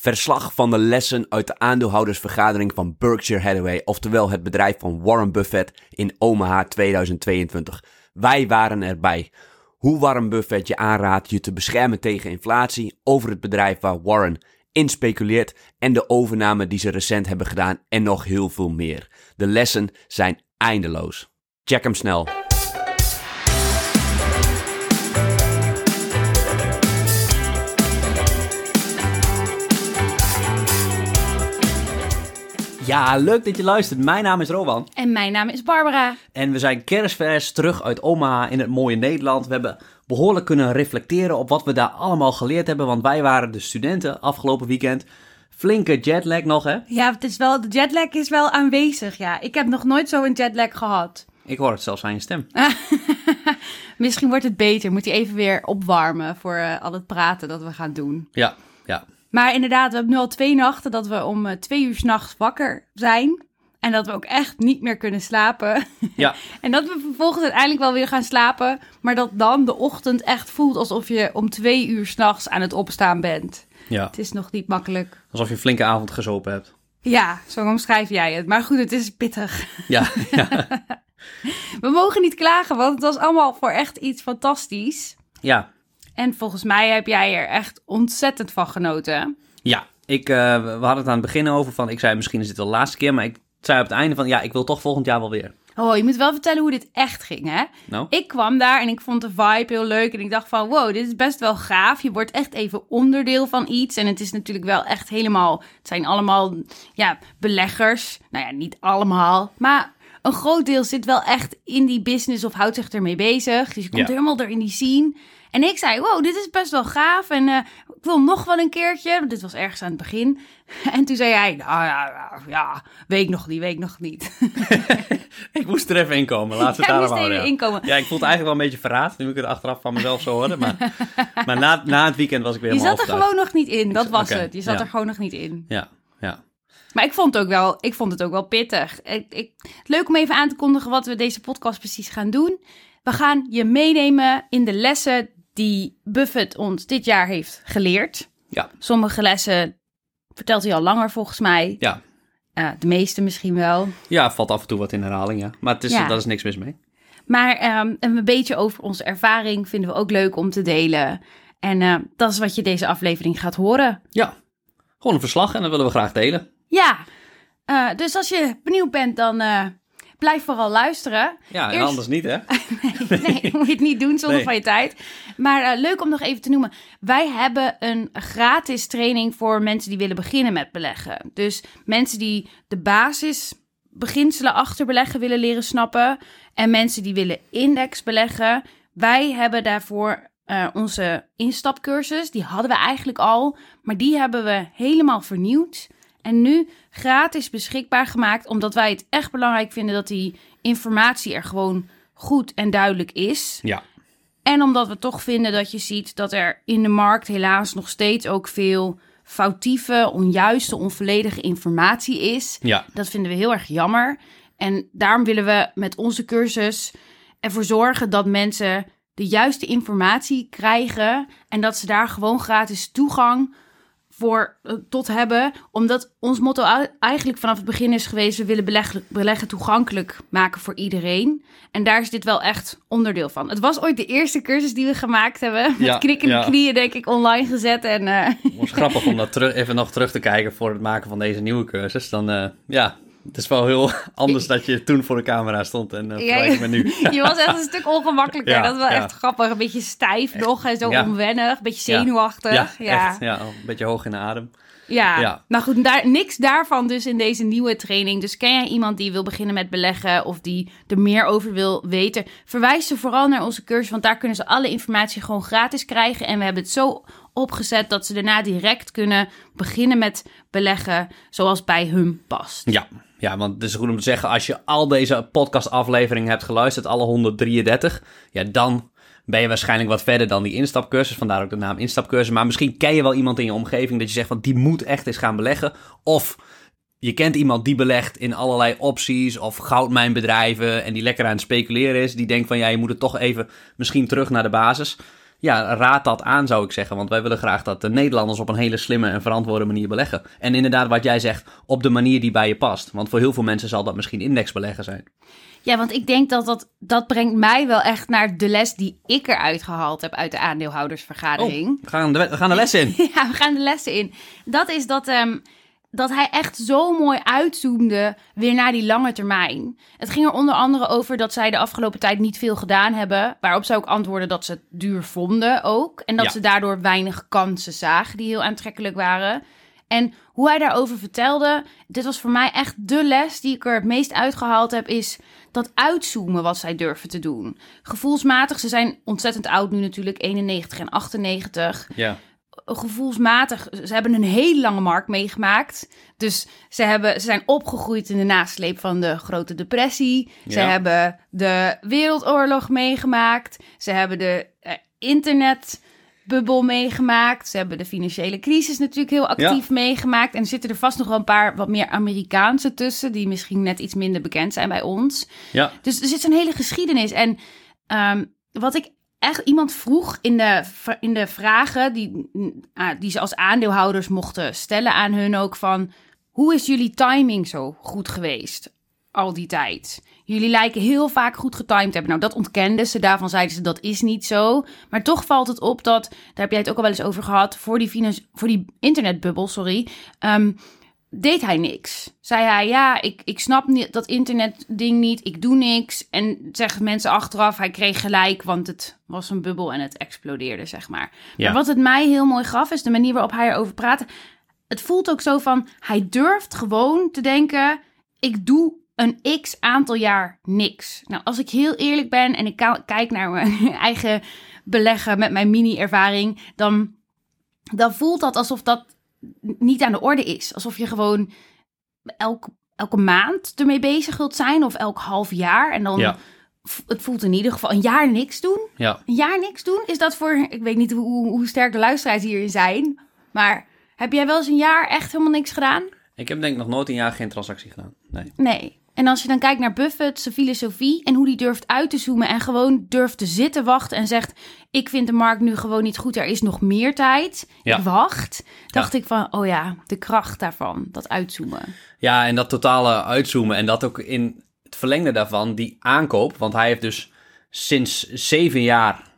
Verslag van de lessen uit de aandeelhoudersvergadering van Berkshire Hathaway, oftewel het bedrijf van Warren Buffett in Omaha 2022. Wij waren erbij. Hoe Warren Buffett je aanraadt je te beschermen tegen inflatie, over het bedrijf waar Warren in speculeert en de overname die ze recent hebben gedaan en nog heel veel meer. De lessen zijn eindeloos. Check hem snel. Ja, leuk dat je luistert. Mijn naam is Rowan. En mijn naam is Barbara. En we zijn kerstvers terug uit Omaha in het mooie Nederland. We hebben behoorlijk kunnen reflecteren op wat we daar allemaal geleerd hebben. Want wij waren de studenten afgelopen weekend. Flinke jetlag nog, hè? Ja, het is wel, de jetlag is wel aanwezig, ja. Ik heb nog nooit zo'n jetlag gehad. Ik hoor het zelfs aan je stem. Misschien wordt het beter. Moet hij even weer opwarmen voor uh, al het praten dat we gaan doen. Ja, ja. Maar inderdaad, we hebben nu al twee nachten dat we om uh, twee uur s'nachts wakker zijn. En dat we ook echt niet meer kunnen slapen. Ja. en dat we vervolgens uiteindelijk wel weer gaan slapen. Maar dat dan de ochtend echt voelt alsof je om twee uur s'nachts aan het opstaan bent. ja. Het is nog niet makkelijk. Alsof je een flinke avond gezopen hebt. Ja, zo omschrijf jij het. Maar goed, het is pittig. Ja, ja. We mogen niet klagen, want het was allemaal voor echt iets fantastisch. ja. En volgens mij heb jij er echt ontzettend van genoten. Ja, ik, eh, we hadden het aan het begin over van, ik zei misschien is dit wel de laatste keer, maar ik zei op het einde van, ja, ik wil toch volgend jaar wel weer. Oh, je moet wel vertellen hoe dit echt ging, hè? Nou? Ik kwam daar en ik vond de vibe heel leuk. En ik dacht van, wow, dit is best wel gaaf. Je wordt echt even onderdeel van iets. En het is natuurlijk wel echt helemaal... Het zijn allemaal, ja, beleggers. Nou ja, niet allemaal. Maar een groot deel zit wel echt in die business of houdt zich ermee bezig. Dus je komt Ja. helemaal er in die scene. En ik zei, wow, dit is best wel gaaf. En eh, ik wil nog wel een keertje. Dit was ergens aan het begin. En toen zei hij, nou ja, ja, weet nog niet, weet nog niet. Ik moest er even in komen, laten we het daarop houden. ja. inkomen. Ja, ik voel het eigenlijk wel een beetje verraad, nu ik het achteraf van mezelf zo hoorde. Maar, maar na, na het weekend was ik weer Je helemaal zat er gewoon nog niet in, dat was het. Je zat ja. er gewoon nog niet in. Ja, ja. Maar ik vond het ook wel, ik vond het ook wel pittig. Ik, ik, leuk om even aan te kondigen wat we deze podcast precies gaan doen. We gaan je meenemen in de lessen die Buffett ons dit jaar heeft geleerd. Ja. Sommige lessen vertelt hij al langer volgens mij. Ja. De meeste misschien wel. ja, valt af en toe wat in herhaling, ja. Maar het is, Ja. daar is niks mis mee. Maar ehm, een beetje over onze ervaring vinden we ook leuk om te delen. En eh, dat is wat je deze aflevering gaat horen. Ja, gewoon een verslag en dat willen we graag delen. Ja, Eh, dus als je benieuwd bent, dan eh, blijf vooral luisteren. Ja, en Eerst- anders niet, hè? Nee, moet je het niet doen zonder Nee. van je tijd. Maar eh, leuk om nog even te noemen. Wij hebben een gratis training voor mensen die willen beginnen met beleggen. Dus mensen die de basisbeginselen achter beleggen willen leren snappen. En mensen die willen index beleggen. Wij hebben daarvoor eh, onze instapcursus. Die hadden we eigenlijk al. Maar die hebben we helemaal vernieuwd. En nu gratis beschikbaar gemaakt. Omdat wij het echt belangrijk vinden dat die informatie er gewoon goed en duidelijk is. Ja. En omdat we toch vinden dat je ziet dat er in de markt helaas nog steeds ook veel foutieve, onjuiste, onvolledige informatie is. Ja, Dat vinden we heel erg jammer. En daarom willen we met onze cursus ervoor zorgen dat mensen de juiste informatie krijgen en dat ze daar gewoon gratis toegang voor eh, tot hebben. Omdat ons motto eigenlijk vanaf het begin is geweest: we willen beleggen, beleggen toegankelijk maken voor iedereen. En daar is dit wel echt onderdeel van. Het was ooit de eerste cursus die we gemaakt hebben. Met Ja, knikkende ja. knieën, denk ik, online gezet. En het was grappig om dat terug, even nog terug te kijken voor het maken van deze nieuwe cursus. Dan, eh, ja, het is wel heel anders dat je toen voor de camera stond en uh, Ja, met nu. je was echt een stuk ongemakkelijker. Ja, dat is wel ja. echt grappig. Een beetje stijf nog en zo onwennig. Een beetje zenuwachtig. Ja, Ja, echt. Ja, een beetje hoog in de adem. Ja. Ja. Nou goed, daar, niks daarvan dus in deze nieuwe training. Dus ken jij iemand die wil beginnen met beleggen of die er meer over wil weten? Verwijs ze vooral naar onze cursus, want daar kunnen ze alle informatie gewoon gratis krijgen. En we hebben het zo opgezet dat ze daarna direct kunnen beginnen met beleggen zoals bij hun past. Ja. Ja, want het is goed om te zeggen, als je al deze podcastafleveringen hebt geluisterd, alle 133, ja, dan ben je waarschijnlijk wat verder dan die instapcursus. Vandaar ook de naam instapcursus. Maar misschien ken je wel iemand in je omgeving dat je zegt van die moet echt eens gaan beleggen. Of je kent iemand die belegt in allerlei opties of goudmijnbedrijven en die lekker aan het speculeren is. Die denkt van ja, je moet het toch even misschien terug naar de basis. Ja, raad dat aan zou ik zeggen. Want wij willen graag dat de Nederlanders op een hele slimme en verantwoorde manier beleggen. En inderdaad, wat jij zegt, op de manier die bij je past. Want voor heel veel mensen zal dat misschien indexbeleggen zijn. Ja, want ik denk dat dat, dat brengt mij wel echt naar de les die ik eruit gehaald heb uit de aandeelhoudersvergadering. Oh, we, gaan de, we gaan de les in. ja, we gaan de lessen in. Dat is dat, ehm, dat hij echt zo mooi uitzoomde weer naar die lange termijn. Het ging er onder andere over dat zij de afgelopen tijd niet veel gedaan hebben. Waarop ze ook antwoorden dat ze het duur vonden ook. En dat Ja. ze daardoor weinig kansen zagen die heel aantrekkelijk waren. En hoe hij daarover vertelde, dit was voor mij echt de les die ik er het meest uitgehaald heb, is dat uitzoomen wat zij durven te doen. Gevoelsmatig, ze zijn ontzettend oud nu natuurlijk, 91 en 98 Ja. Gevoelsmatig, ze hebben een hele lange markt meegemaakt. Dus ze, hebben, ze zijn opgegroeid in de nasleep van de Grote Depressie. Ze hebben de Wereldoorlog meegemaakt. Ze hebben de eh, internetbubbel meegemaakt. Ze hebben de financiële crisis natuurlijk heel actief meegemaakt. En er zitten er vast nog wel een paar wat meer Amerikaanse tussen... die misschien net iets minder bekend zijn bij ons. Ja. Dus er zit zo'n hele geschiedenis. En ehm, wat ik echt iemand vroeg in de, in de vragen die, ah, die ze als aandeelhouders mochten stellen aan hun ook van hoe is jullie timing zo goed geweest al die tijd? Jullie lijken heel vaak goed getimed te hebben. Nou, dat ontkenden ze. Daarvan zeiden ze dat is niet zo. Maar toch valt het op dat, daar heb jij het ook al wel eens over gehad, voor die, finan- voor die internetbubbel, sorry, ehm, deed hij niks. Zei hij, ja, ik, ik snap niet dat internetding niet, ik doe niks. En zeggen mensen achteraf, hij kreeg gelijk, want het was een bubbel en het explodeerde, zeg maar. Ja. Maar wat het mij heel mooi gaf, is de manier waarop hij erover praatte. Het voelt ook zo van, hij durft gewoon te denken, ik doe een x aantal jaar niks. Nou, als ik heel eerlijk ben en ik kijk naar mijn eigen beleggen met mijn mini-ervaring, dan, dan voelt dat alsof dat niet aan de orde is. Alsof je gewoon elk, elke maand ermee bezig wilt zijn of elk half jaar. En dan, Ja. het voelt in ieder geval een jaar niks doen. Ja. Een jaar niks doen? Is dat voor, ik weet niet hoe, hoe sterk de luisteraars hierin zijn, maar heb jij wel eens een jaar echt helemaal niks gedaan? Ik heb denk ik nog nooit een jaar geen transactie gedaan. Nee. Nee. En als je dan kijkt naar Buffett, zijn filosofie en hoe die durft uit te zoomen en gewoon durft te zitten wachten en zegt: Ik vind de markt nu gewoon niet goed, er is nog meer tijd. Ja. Ik wacht. Dacht ik van: Oh ja, de kracht daarvan, dat uitzoomen. Ja, en dat totale uitzoomen en dat ook in het verlengde daarvan, die aankoop. Want hij heeft dus sinds zeven jaar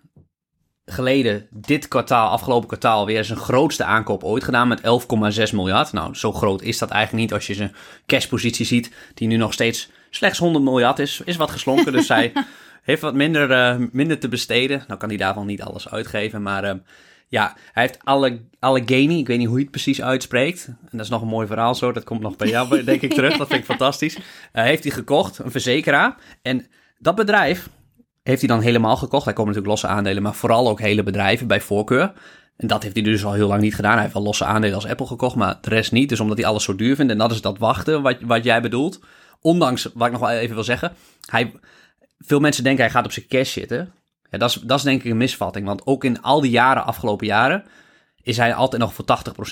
geleden dit kwartaal, afgelopen kwartaal, weer zijn grootste aankoop ooit gedaan met 11,6 miljard. Nou, zo groot is dat eigenlijk niet als je zijn cashpositie ziet, die nu nog steeds slechts 100 miljard is. Is wat geslonken, dus hij heeft wat minder, eh, minder te besteden. Nou kan hij daarvan niet alles uitgeven, maar... eh, ja, hij heeft alle, Allegheny, ik weet niet hoe je het precies uitspreekt. En dat is nog een mooi verhaal zo, dat komt nog bij jou denk ik terug. Dat vind ik fantastisch. Eh, heeft hij gekocht, een verzekeraar. En dat bedrijf heeft hij dan helemaal gekocht. Hij komt natuurlijk losse aandelen, maar vooral ook hele bedrijven bij voorkeur. En dat heeft hij dus al heel lang niet gedaan. Hij heeft wel losse aandelen als Apple gekocht, maar de rest niet. Dus omdat hij alles zo duur vindt. En dat is dat wachten wat, wat jij bedoelt. Ondanks, wat ik nog wel even wil zeggen. Hij, veel mensen denken hij gaat op zijn cash zitten. Ja, dat, is, dat is denk ik een misvatting. Want ook in al die jaren, afgelopen jaren, is hij altijd nog voor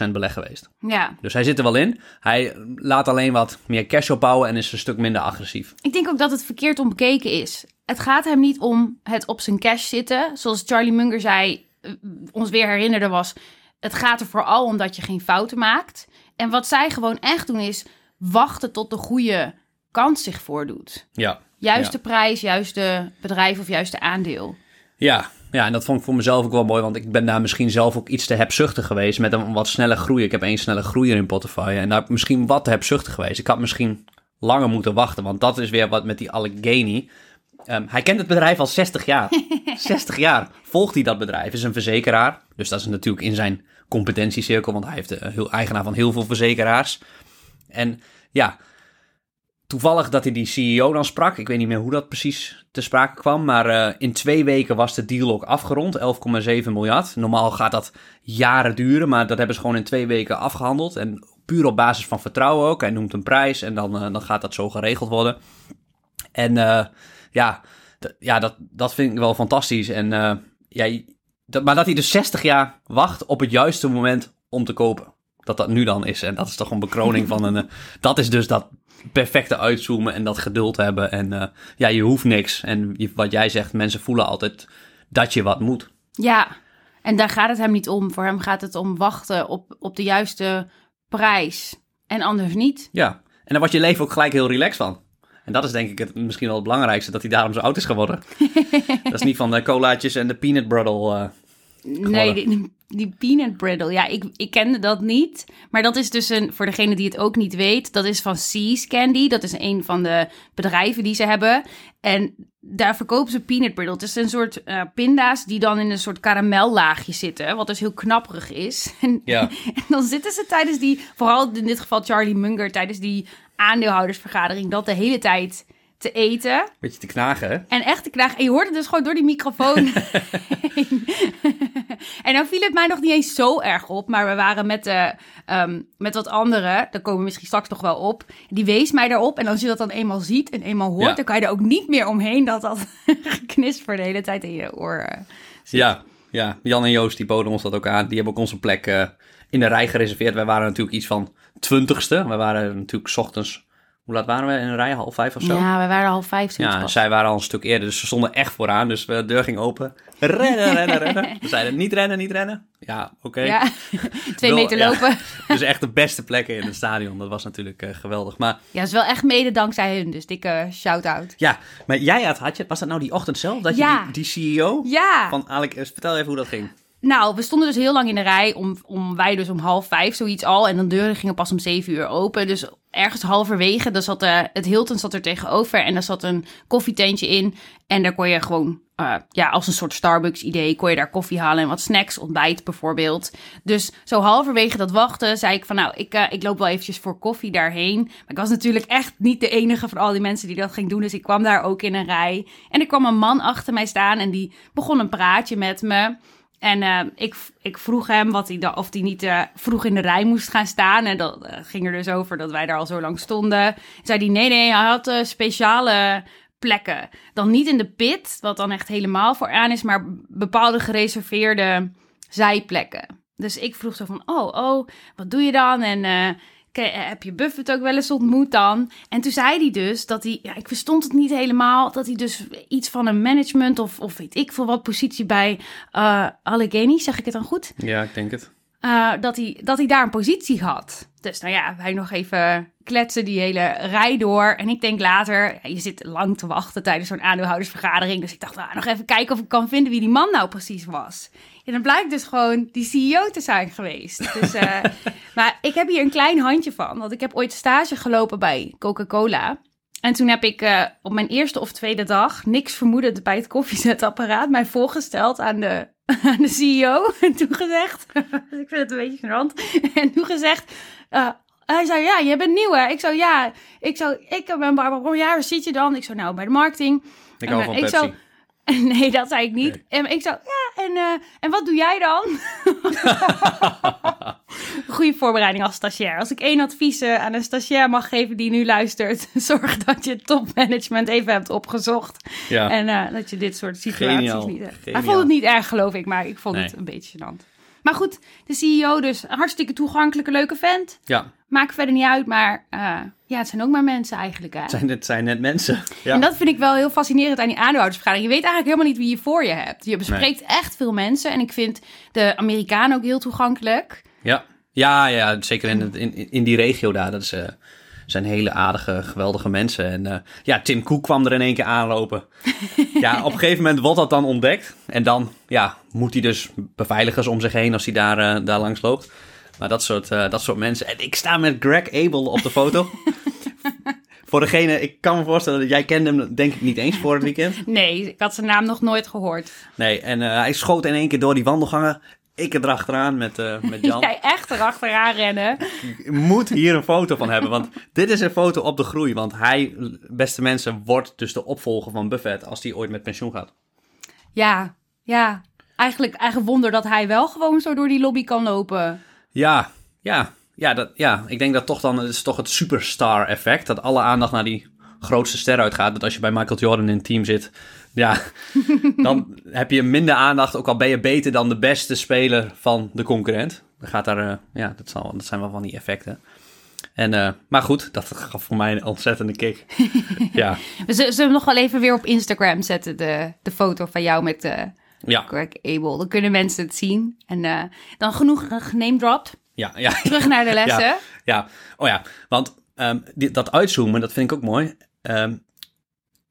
80% beleg geweest. Ja, Dus hij zit er wel in. Hij laat alleen wat meer cash opbouwen en is een stuk minder agressief. ik denk ook dat het verkeerd om bekeken is. Het gaat hem niet om het op zijn cash zitten. Zoals Charlie Munger zei, eh, ons weer herinnerde was... Het gaat er vooral om dat je geen fouten maakt. En wat zij gewoon echt doen is wachten tot de goede kans zich voordoet. Ja. Juiste Ja. prijs, juiste bedrijf of juiste aandeel. Ja, ja, en dat vond ik voor mezelf ook wel mooi, want ik ben daar misschien zelf ook iets te hebzuchtig geweest met een wat snelle groei. Ik heb één snelle groeier in portefeuille en daar misschien wat te hebzuchtig geweest. Ik had misschien langer moeten wachten, want dat is weer wat met die Allegheny. Ehm, hij kent het bedrijf al 60 jaar. 60 jaar volgt hij dat bedrijf, is een verzekeraar. Dus dat is natuurlijk in zijn competentiecirkel, want hij heeft de heel, eigenaar van heel veel verzekeraars. En ja, toevallig dat hij die CEO dan sprak. Ik weet niet meer hoe dat precies te sprake kwam. Maar eh, in twee weken was de deal ook afgerond. 11,7 miljard. Normaal gaat dat jaren duren. Maar dat hebben ze gewoon in twee weken afgehandeld. En puur op basis van vertrouwen ook. Hij noemt een prijs en dan, eh, dan gaat dat zo geregeld worden. En eh, ja, ja dat, dat vind ik wel fantastisch. En ja, maar dat hij dus 60 jaar wacht op het juiste moment om te kopen. Dat dat nu dan is. En dat is toch een bekroning van een... dat is dus dat perfecte uitzoomen en dat geduld hebben. En eh, ja, je hoeft niks. En je- wat jij zegt, mensen voelen altijd dat je wat moet. Ja, en daar gaat het hem niet om. Voor hem gaat het om wachten op, op de juiste prijs. En anders niet. Ja, en daar wordt je leven ook gelijk heel relaxed van. En dat is denk ik het, misschien wel het belangrijkste, dat hij daarom zo oud is geworden. dat is niet van de colaatjes en de peanut brittle. eh, Nee, die, die peanut brittle. Ja, ik, ik kende dat niet. Maar dat is dus een, voor degene die het ook niet weet, dat is van Seas Candy. Dat is een van de bedrijven die ze hebben. En daar verkopen ze peanut brittle. Het is een soort eh, pinda's die dan in een soort karamellaagje zitten. Wat dus heel knapperig is. En, Ja. en dan zitten ze tijdens die, vooral in dit geval Charlie Munger, tijdens die aandeelhoudersvergadering, dat de hele tijd te eten. beetje te knagen, hè? En echt te knagen. En je hoort het dus gewoon door die microfoon. heen. en dan viel het mij nog niet eens zo erg op. Maar we waren met, eh, ehm, met wat anderen. Daar komen we misschien straks nog wel op. Die wees mij daarop. En als je dat dan eenmaal ziet en eenmaal hoort... Ja. dan kan je er ook niet meer omheen dat dat geknisper de hele tijd in je oor eh, zit. Ja, ja, Jan en Joost die boden ons dat ook aan. Die hebben ook onze plek eh, in de rij gereserveerd. Wij waren natuurlijk iets van twintigste. We waren natuurlijk 's ochtends... Hoe laat waren we in een rij? Half vijf of zo? Ja, we waren half vijf. Ja, zij waren al een stuk eerder, dus ze stonden echt vooraan. Dus de deur ging open. Rennen, rennen, rennen. We zeiden niet rennen, niet rennen. Ja, oké. Ja, twee Wel, meter ja. lopen. Dus echt de beste plekken in het stadion. Dat was natuurlijk eh, geweldig. Maar Ja, dat is wel echt mede dankzij hun. Dus dikke shout-out. ja, maar jij had, had je, was dat nou die ochtend zelf? Dat je die, die CEO Ja. van Alec, eh, vertel even hoe dat ging. Nou, we stonden dus heel lang in de rij. Om, om wij dus om half vijf zoiets al. En de deuren gingen pas om zeven uur open. Dus ergens halverwege, daar zat, eh, het Hilton zat er tegenover. En daar zat een koffietentje in. En daar kon je gewoon, eh, ja, als een soort Starbucks idee... kon je daar koffie halen en wat snacks, ontbijt bijvoorbeeld. Dus zo halverwege dat wachten zei ik van... nou, ik, eh, ik loop wel eventjes voor koffie daarheen. Maar ik was natuurlijk echt niet de enige van al die mensen die dat ging doen. Dus ik kwam daar ook in een rij. En er kwam een man achter mij staan en die begon een praatje met me... En eh, ik, ik vroeg hem wat hij of hij niet eh, vroeg in de rij moest gaan staan. En dat eh, ging er dus over dat wij daar al zo lang stonden. Zei hij, nee, nee, hij had speciale plekken. Dan niet in de pit, wat dan echt helemaal vooraan is, maar bepaalde gereserveerde zijplekken. Dus ik vroeg zo van, oh, oh, wat doe je dan? En heb je Buffett ook wel eens ontmoet dan? En toen zei hij dus dat hij, ja, ik verstond het niet helemaal, dat hij dus iets van een management of, of weet ik veel wat positie bij eh Allegheny, zeg ik het dan goed? Ja, ik denk het. Eh, dat, hij, dat hij daar een positie had. Dus nou ja, wij nog even kletsen die hele rij door. En ik denk later, ja, je zit lang te wachten tijdens zo'n aandeelhoudersvergadering. Dus ik dacht, ah, nog even kijken of ik kan vinden wie die man nou precies was. En dan blijkt dus gewoon die CEO te zijn geweest. Dus, eh, maar ik heb hier een klein handje van. Want ik heb ooit stage gelopen bij Coca-Cola. En toen heb ik eh, op mijn eerste of tweede dag, niks vermoedend bij het koffiezetapparaat, mij voorgesteld aan de, aan de CEO. En toen gezegd, ik vind het een beetje gênant. En toen gezegd, eh, hij zei, ja, je bent nieuw hè? Ik zou, ja, ik zou, ik ben Barbara, ja, waar zit je dan? Ik zou, nou, bij de marketing. Ik hou eh, van ik Pepsi. zou- Nee, dat zei ik niet. Nee. En ik zou, ja, en, eh, en wat doe jij dan? Goede voorbereiding als stagiair. Als ik één advies eh, aan een stagiair mag geven die nu luistert, zorg dat je topmanagement even hebt opgezocht. Ja. En eh, dat je dit soort situaties Geniaal. niet hebt. Hij Geniaal. vond het niet erg, geloof ik, maar ik vond het een beetje gênant. Maar goed, de CEO dus, een hartstikke toegankelijke, leuke vent. ja, Maakt verder niet uit, maar eh, ja, het zijn ook maar mensen eigenlijk. Hè? het zijn, het zijn net mensen. Ja. En dat vind ik wel heel fascinerend aan die aandeelhoudersvergadering. Je weet eigenlijk helemaal niet wie je voor je hebt. Je bespreekt echt veel mensen. En ik vind de Amerikanen ook heel toegankelijk. Ja, ja, ja zeker in, in, in die regio daar. Dat is, eh, zijn hele aardige, geweldige mensen. En eh, ja, Tim Cook kwam er in één keer aanlopen. ja, op een gegeven moment wordt dat dan ontdekt. En dan ja, moet hij dus beveiligers om zich heen als hij daar, daar langs loopt. Maar dat soort, eh, dat soort mensen. En ik sta met Greg Abel op de foto. Voor degene, ik kan me voorstellen dat jij kende hem denk ik niet eens voor het weekend. Nee, ik had zijn naam nog nooit gehoord. Nee, en eh, hij schoot in één keer door die wandelgangen. Ik erachteraan met, eh met Jan. Jij echt erachteraan rennen. Ik moet hier een foto van hebben, want dit is een foto op de groei. Want hij, beste mensen, wordt dus de opvolger van Buffett als hij ooit met pensioen gaat. Ja, ja. Eigenlijk eigen wonder dat hij wel gewoon zo door die lobby kan lopen. Ja, ja, ja, dat, ja. Ik denk dat toch dan, het is toch het superstar effect, dat alle aandacht naar die grootste ster uitgaat. Dat als je bij Michael Jordan in het team zit, ja, dan heb je minder aandacht, ook al ben je beter dan de beste speler van de concurrent. Dan gaat daar, eh, ja, dat, zal, dat zijn wel van die effecten. En, eh, maar goed, dat gaf voor mij een ontzettende kick. ja, We zullen hem nog wel even weer op Instagram zetten, de, de foto van jou met, eh Ja, Greg Abel. Dan kunnen mensen het zien. En eh, dan genoeg genamedropt. ja, ja. Terug naar de lessen. Ja. Ja, oh ja, want ehm, dat uitzoomen, dat vind ik ook mooi. Ehm,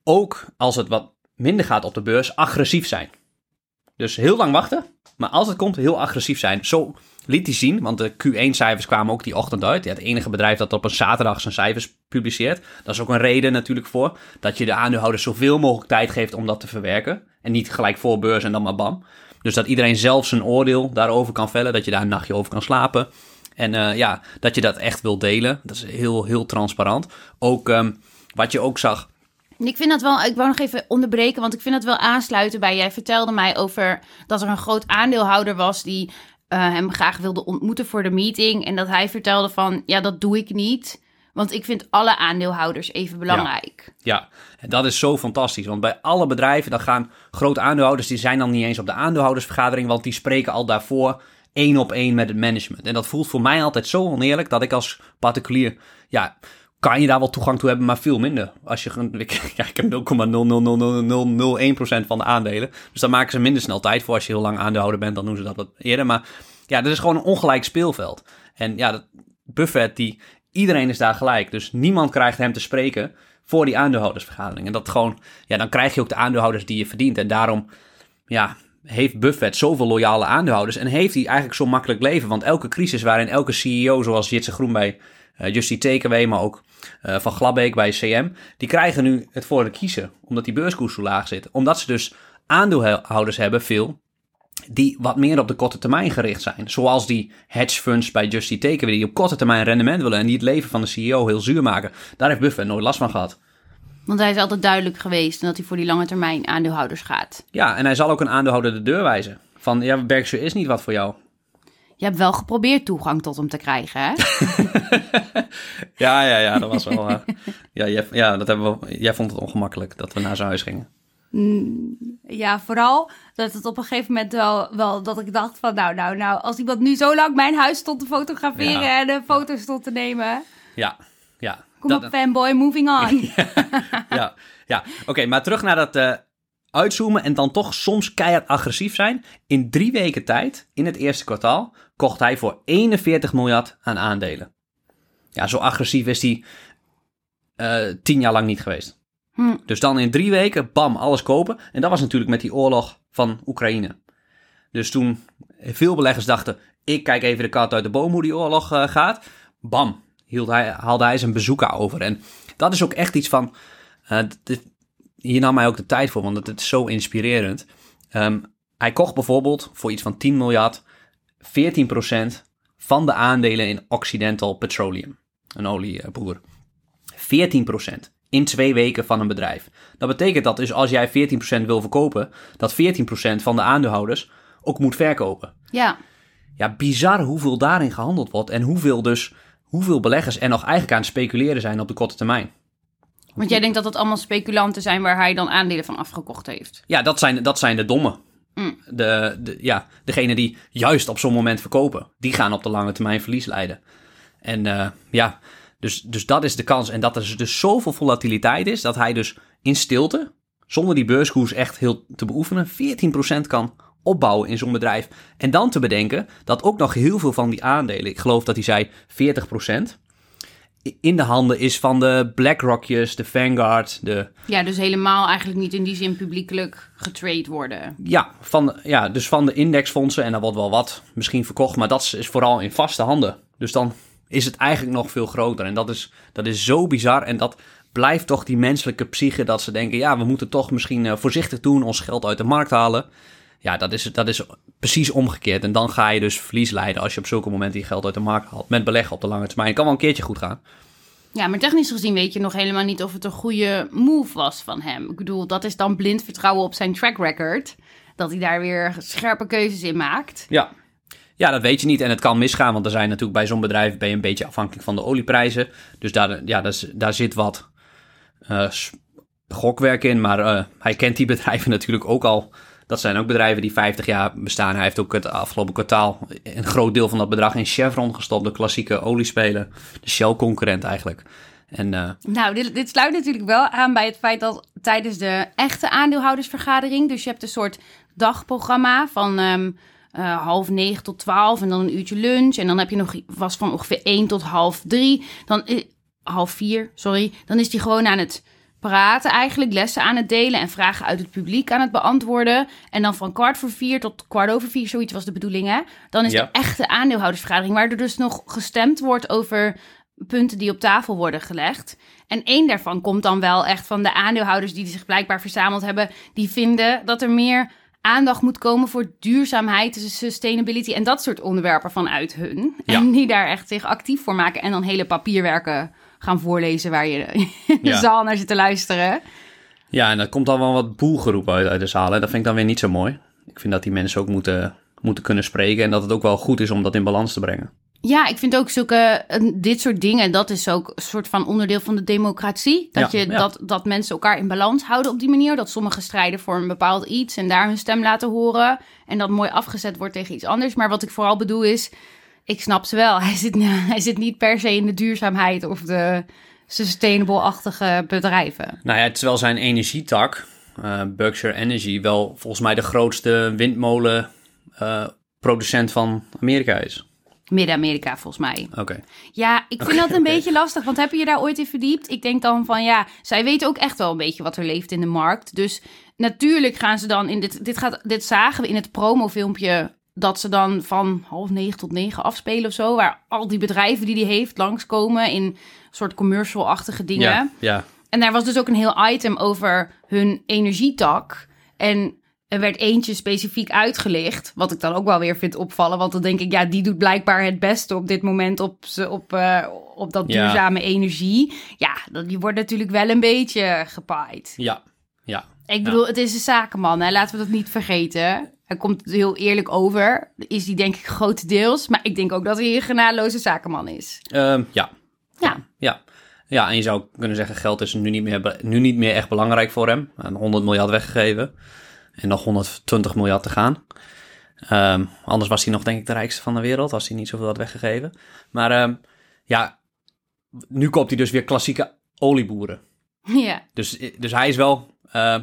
ook als het wat minder gaat op de beurs, agressief zijn. Dus heel lang wachten, maar als het komt, heel agressief zijn. Zo liet hij zien, want de Q1-cijfers kwamen ook die ochtend uit. Ja, het enige bedrijf dat op een zaterdag zijn cijfers publiceert. Dat is ook een reden natuurlijk voor dat je de aandeelhouders zoveel mogelijk tijd geeft om dat te verwerken. En niet gelijk voor beurs en dan maar bam. Dus dat iedereen zelf zijn oordeel daarover kan vellen, dat je daar een nachtje over kan slapen. En eh, ja, dat je dat echt wil delen. Dat is heel, heel transparant. Ook ehm, wat je ook zag. Ik vind dat wel, ik wou nog even onderbreken, want ik vind dat wel aansluiten bij. Jij vertelde mij over dat er een groot aandeelhouder was die eh, hem graag wilde ontmoeten voor de meeting. En dat hij vertelde van, ja, dat doe ik niet. Want ik vind alle aandeelhouders even belangrijk. Ja, en dat is zo fantastisch. Want bij alle bedrijven, dan gaan grote aandeelhouders, die zijn dan niet eens op de aandeelhoudersvergadering, want die spreken al daarvoor één op één met het management. En dat voelt voor mij altijd zo oneerlijk dat ik als particulier, ja, kan je daar wel toegang toe hebben, maar veel minder. Als je, ik, ja, ik heb 0,0000001% van de aandelen. Dus daar maken ze minder snel tijd voor. Als je heel lang aandeelhouder bent, dan doen ze dat wat eerder. Maar ja, dat is gewoon een ongelijk speelveld. En ja, dat, Buffett, die, iedereen is daar gelijk. Dus niemand krijgt hem te spreken voor die aandeelhoudersvergadering. En dat gewoon, ja, dan krijg je ook de aandeelhouders die je verdient. En daarom, ja, heeft Buffett zoveel loyale aandeelhouders en heeft hij eigenlijk zo makkelijk leven. Want elke crisis waarin elke CEO, zoals Jitse Groen bij uh, Justy Takeaway, maar ook uh, Van Glabbeek bij CM, die krijgen nu het voor de kiezen, omdat die beurskoers zo laag zit. Omdat ze dus aandeelhouders hebben, veel, die wat meer op de korte termijn gericht zijn. Zoals die hedge funds bij Justy Takeaway, die op korte termijn rendement willen en die het leven van de CEO heel zuur maken. Daar heeft Buffett nooit last van gehad. Want hij is altijd duidelijk geweest dat hij voor die lange termijn aandeelhouders gaat. Ja, en hij zal ook een aandeelhouder de deur wijzen. Van, ja, Berkshire is niet wat voor jou. Je hebt wel geprobeerd toegang tot hem te krijgen, hè? ja, ja, ja, dat was wel... uh, ja, jij, ja, dat hebben we, jij vond het ongemakkelijk dat we naar zijn huis gingen. Mm, ja, vooral dat het op een gegeven moment wel, wel dat ik dacht van... Nou, nou, nou, als iemand nu zo lang mijn huis stond te fotograferen ja. en de foto's stond te nemen... Ja, ja. Kom dat, op, fanboy, moving on. ja, ja, ja. oké, okay, maar terug naar dat uh, uitzoomen en dan toch soms keihard agressief zijn. In drie weken tijd, in het eerste kwartaal, kocht hij voor 41 miljard aan aandelen. Ja, zo agressief is hij uh, tien jaar lang niet geweest. Hm. Dus dan in drie weken, bam, alles kopen. En dat was natuurlijk met die oorlog van Oekraïne. Dus toen veel beleggers dachten, ik kijk even de kat uit de boom hoe die oorlog uh, gaat. Bam, hield hij, haalde hij zijn bezoeken over. En dat is ook echt iets van. Uh, dit, hier nam hij ook de tijd voor, want het is zo inspirerend. Um, hij kocht bijvoorbeeld voor iets van 10 miljard 14% van de aandelen in Occidental Petroleum, een olieboer. 14% in twee weken van een bedrijf. Dat betekent dat dus als jij 14% wil verkopen, dat 14% van de aandeelhouders ook moet verkopen. Ja. Ja, bizar hoeveel daarin gehandeld wordt en hoeveel dus hoeveel beleggers er nog eigenlijk aan het speculeren zijn op de korte termijn. Want jij denkt dat dat allemaal speculanten zijn waar hij dan aandelen van afgekocht heeft? Ja, dat zijn, dat zijn de domme. Mm. De, de, ja, degene die juist op zo'n moment verkopen, die gaan op de lange termijn verlies leiden. En uh, ja, dus, dus dat is de kans. En dat er dus zoveel volatiliteit is, dat hij dus in stilte, zonder die beurskoers echt heel te beoefenen, 14% kan opbouwen in zo'n bedrijf. En dan te bedenken dat ook nog heel veel van die aandelen, ik geloof dat hij zei 40%, in de handen is van de BlackRockjes, de Vanguard, de... Ja, dus helemaal eigenlijk niet in die zin publiekelijk getrade worden. Ja, van, ja, dus van de indexfondsen, en daar wordt wel wat misschien verkocht, maar dat is vooral in vaste handen. Dus dan is het eigenlijk nog veel groter. En dat is, dat is zo bizar en dat blijft toch die menselijke psyche dat ze denken, ja, we moeten toch misschien uh, voorzichtig doen, ons geld uit de markt halen. Ja, dat is, dat is precies omgekeerd. En dan ga je dus verlies leiden als je op zulke momenten je geld uit de markt haalt. Met beleggen op de lange termijn. kan wel een keertje goed gaan. Ja, maar technisch gezien weet je nog helemaal niet of het een goede move was van hem. Ik bedoel, dat is dan blind vertrouwen op zijn track record. Dat hij daar weer scherpe keuzes in maakt. Ja. Ja, dat weet je niet. En het kan misgaan, want er zijn natuurlijk bij zo'n bedrijf ben je een beetje afhankelijk van de olieprijzen. Dus daar, ja, daar, zit wat uh, gokwerk in. Maar uh, hij kent die bedrijven natuurlijk ook al dat zijn ook bedrijven die 50 jaar bestaan. Hij heeft ook het afgelopen kwartaal een groot deel van dat bedrag in Chevron gestopt. De klassieke oliespeler. De Shell-concurrent eigenlijk. En, uh... Nou, dit, dit, sluit natuurlijk wel aan bij het feit dat tijdens de echte aandeelhoudersvergadering... dus je hebt een soort dagprogramma van ehm, eh, half negen tot twaalf en dan een uurtje lunch. En dan heb je nog was van ongeveer één tot half drie. Dan eh, half vier, sorry. Dan is hij gewoon aan het praten eigenlijk, lessen aan het delen en vragen uit het publiek aan het beantwoorden. En dan van kwart voor vier tot kwart over vier, zoiets was de bedoeling hè. Dan is Ja. de echte aandeelhoudersvergadering, waar er dus nog gestemd wordt over punten die op tafel worden gelegd. En één daarvan komt dan wel echt van de aandeelhouders die zich blijkbaar verzameld hebben. Die vinden dat er meer aandacht moet komen voor duurzaamheid, dus sustainability en dat soort onderwerpen vanuit hun. Ja. En die daar echt zich actief voor maken en dan hele papierwerken gaan voorlezen waar je in de Ja. zaal naar zit te luisteren. Ja, en dan komt dan wel wat boelgeroep uit, uit de zaal. Hè. Dat vind ik dan weer niet zo mooi. Ik vind dat die mensen ook moeten, moeten kunnen spreken. En dat het ook wel goed is om dat in balans te brengen. Ja, ik vind ook zulke, eh, dit soort dingen, dat is ook een soort van onderdeel van de democratie. Dat, Ja, je, ja. Dat, dat mensen elkaar in balans houden op die manier. Dat sommigen strijden voor een bepaald iets en daar hun stem laten horen. En dat mooi afgezet wordt tegen iets anders. Maar wat ik vooral bedoel is, ik snap ze wel. Hij zit, hij zit niet per se in de duurzaamheid of de sustainable-achtige bedrijven. Nou ja, terwijl zijn energietak, eh, Berkshire Energy, wel volgens mij de grootste windmolen eh, producent van Amerika is. Midden-Amerika volgens mij. Oké. Ja, ik vind dat een beetje lastig, want heb je je daar ooit in verdiept? Ik denk dan van ja, zij weten ook echt wel een beetje wat er leeft in de markt. Dus natuurlijk gaan ze dan in dit, dit, gaat, dit zagen we in het promofilmpje dat ze dan van half negen tot negen afspelen of zo, waar al die bedrijven die die heeft langskomen in soort commercial-achtige dingen. Ja, ja. En daar was dus ook een heel item over hun energietak. En er werd eentje specifiek uitgelicht. Wat ik dan ook wel weer vind opvallen. Want dan denk ik, ja, die doet blijkbaar het beste op dit moment op, op, eh, op dat Ja. duurzame energie. Ja, die wordt natuurlijk wel een beetje gepaaid. Ja, ja. Ik bedoel, het is een zakenman, hè? laten we dat niet vergeten. Hij komt heel eerlijk over. Is die denk ik grotendeels. Maar ik denk ook dat hij een genadeloze zakenman is. Ehm, ja, Ja, ja. Ja, en je zou kunnen zeggen, geld is nu niet meer, nu niet meer echt belangrijk voor hem. Een 100 miljard weggegeven. En nog 120 miljard te gaan. Ehm, anders was hij nog, denk ik, de rijkste van de wereld. Als hij niet zoveel had weggegeven. Maar ehm, ja, nu koopt hij dus weer klassieke olieboeren. ja. Dus, dus hij is wel eh,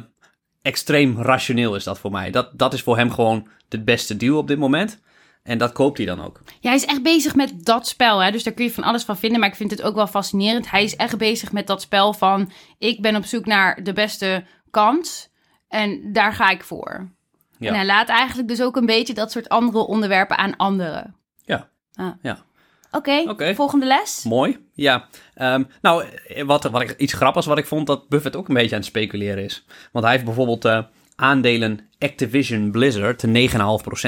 extreem rationeel, is dat voor mij. Dat, dat is voor hem gewoon de beste deal op dit moment. En dat koopt hij dan ook. Ja, hij is echt bezig met dat spel. Hè? Dus daar kun je van alles van vinden. Maar ik vind het ook wel fascinerend. Hij is echt bezig met dat spel van... ik ben op zoek naar de beste kans. En daar ga ik voor. Ja. En hij laat eigenlijk dus ook een beetje dat soort andere onderwerpen aan anderen. Ja. Ah. Ja. Oké, volgende les. Mooi, ja. Ehm, nou, wat, wat ik, iets grappigs wat ik vond, dat Buffett ook een beetje aan het speculeren is. Want hij heeft bijvoorbeeld eh, aandelen Activision Blizzard, de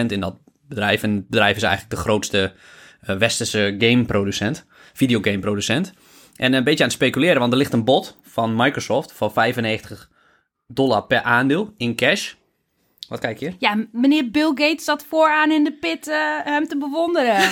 9,5% in dat bedrijf. En het bedrijf is eigenlijk de grootste eh, westerse gameproducent, videogameproducent. En een beetje aan het speculeren, want er ligt een bod van Microsoft van 95 dollar per aandeel in cash. Wat kijk je? Ja, meneer Bill Gates zat vooraan in de pit eh, hem te bewonderen.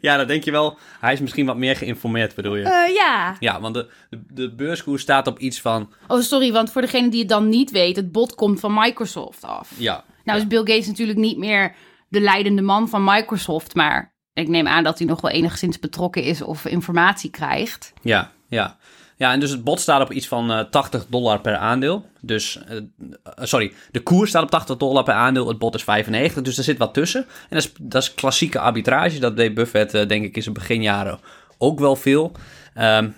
Ja, dan denk je wel, hij is misschien wat meer geïnformeerd, bedoel je? Eh, ja. Ja, want de, de, de beurskoers staat op iets van, Oh, sorry, want voor degene die het dan niet weet... het bod komt van Microsoft af. ja, Nou is Bill Gates natuurlijk niet meer de leidende man van Microsoft, maar ik neem aan dat hij nog wel enigszins betrokken is of informatie krijgt. Ja, ja. Ja, en dus het bod staat op iets van eh 80 dollar per aandeel. Dus, eh, eh, sorry, de koers staat op 80 dollar per aandeel, het bod is 95, dus er zit wat tussen. En dat is, dat is klassieke arbitrage, dat deed Buffett denk ik in zijn beginjaren ook wel veel. Ehm,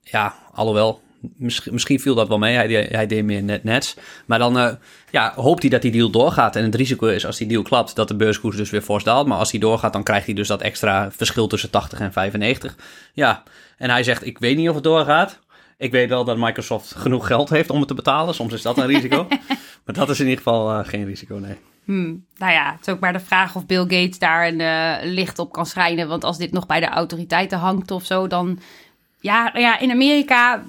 ja, alhoewel, misschien, misschien viel dat wel mee, hij, deed- hij deed meer net nets. Maar dan eh, ja, hoopt hij dat die deal doorgaat. En het risico is als die deal klapt, dat de beurskoers dus weer fors daalt. Maar als die doorgaat, dan krijgt hij dus dat extra verschil tussen 80 en 95. Ja, en hij zegt, ik weet niet of het doorgaat. Ik weet wel dat Microsoft genoeg geld heeft om het te betalen. Soms is dat een risico. maar dat is in ieder geval eh, geen risico, nee. Hmm, nou ja, het is ook maar de vraag of Bill Gates daar een eh, licht op kan schijnen. Want als dit nog bij de autoriteiten hangt of zo, dan... Ja, ja in Amerika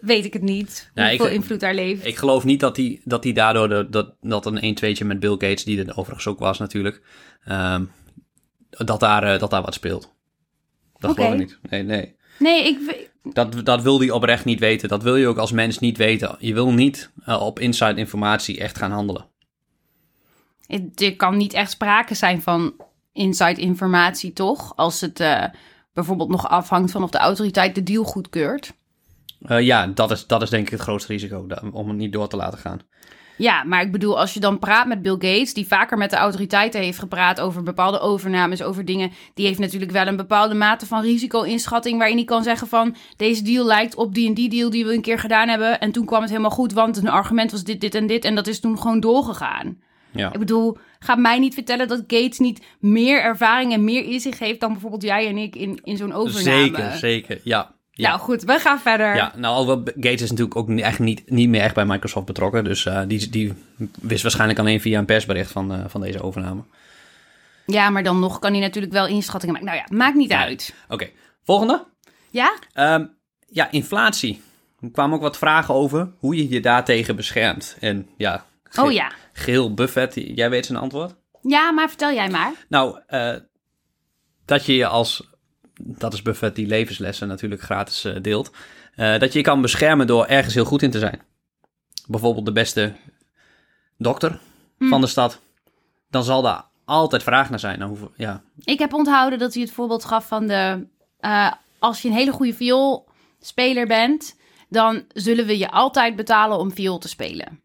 weet ik het niet hoeveel ik- invloed daar leeft. Ik geloof niet dat hij dat daardoor de, dat, dat een 1-2'tje met Bill Gates, die er overigens ook was natuurlijk, ehm, dat, daar, eh, dat daar wat speelt. Dat geloof ik niet. Nee, nee. Nee, ik... Dat, dat wil hij oprecht niet weten. Dat wil je ook als mens niet weten. Je wil niet eh, op inside informatie echt gaan handelen. Er kan niet echt sprake zijn van inside informatie, toch? Als het eh, bijvoorbeeld nog afhangt van of de autoriteit de deal goedkeurt. Eh, ja, dat is, dat is denk ik het grootste risico, om het niet door te laten gaan. Ja, maar ik bedoel, als je dan praat met Bill Gates, die vaker met de autoriteiten heeft gepraat over bepaalde overnames, over dingen, die heeft natuurlijk wel een bepaalde mate van risico-inschatting, waarin hij kan zeggen van, deze deal lijkt op die en die deal die we een keer gedaan hebben, en toen kwam het helemaal goed, want een argument was dit, dit en dit, en dat is toen gewoon doorgegaan. Ja. Ik bedoel, ga mij niet vertellen dat Gates niet meer ervaring en meer inzicht heeft dan bijvoorbeeld jij en ik in, in zo'n overname. Zeker, zeker. Ja. Ja. Nou goed, we gaan verder. Ja, nou, alhoewel Gates is natuurlijk ook echt niet, niet meer echt bij Microsoft betrokken. Dus eh, die, die wist waarschijnlijk alleen via een persbericht van, eh, van deze overname. Ja, maar dan nog kan hij natuurlijk wel inschattingen maken. Nou ja, maakt niet Ja. uit. Oké, volgende. Ja? Ehm, ja, inflatie. Er kwamen ook wat vragen over hoe je je daartegen beschermt. En ja, Ge- Oh ja. Geel Buffett, jij weet zijn antwoord? Ja, maar vertel jij maar. Nou, eh, dat je je als, dat is Buffett die levenslessen natuurlijk gratis eh, deelt, eh, dat je je kan beschermen door ergens heel goed in te zijn. Bijvoorbeeld de beste dokter van de stad. Dan zal daar altijd vraag naar zijn. Nou, hoeveel, ja, Ik heb onthouden dat hij het voorbeeld gaf van de... eh, als je een hele goede vioolspeler bent, dan zullen we je altijd betalen om viool te spelen.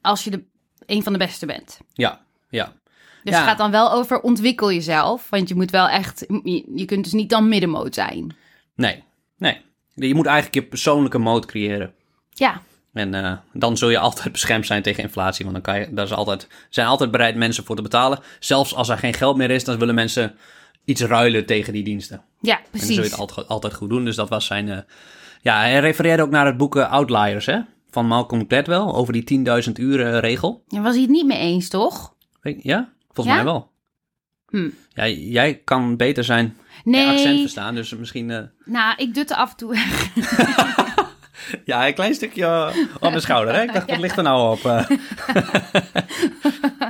Als je de, een van de beste bent. ja, ja. Dus Ja. het gaat dan wel over ontwikkel jezelf. Want je moet wel echt... Je, je kunt dus niet dan middenmoot zijn. Nee, nee. Je moet eigenlijk je persoonlijke mode creëren. Ja, En eh, dan zul je altijd beschermd zijn tegen inflatie. Want dan kan je, daar is altijd, zijn altijd bereid mensen voor te betalen. Zelfs als er geen geld meer is, dan willen mensen iets ruilen tegen die diensten. ja En dan zul je precies. het altijd, altijd goed doen. Dus dat was zijn... eh, ja, hij refereerde ook naar het boek eh, Outliers, hè? Van Malcolm Gladwell, over die 10.000 uur regel. Daar was hij het niet mee eens, toch? Ja? Volgens Ja? mij wel. Hm. Ja, jij kan beter zijn Nee, accent verstaan, dus misschien... eh, nou, ik dutte af en toe. Ja, een klein stukje eh, op mijn schouder, hè? Ik dacht, wat ligt er nou op? eh?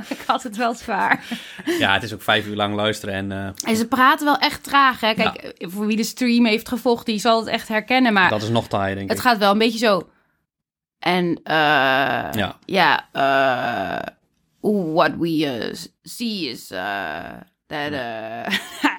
ik had het wel zwaar. ja, het is ook vijf uur lang luisteren en... En ze praten wel echt traag, hè? Kijk, voor wie de stream heeft gevolgd, die zal het echt herkennen. Maar dat is nog taai, denk het ik. gaat wel een beetje zo. En Ja. ja, eh, what we eh, see is eh, that. eh,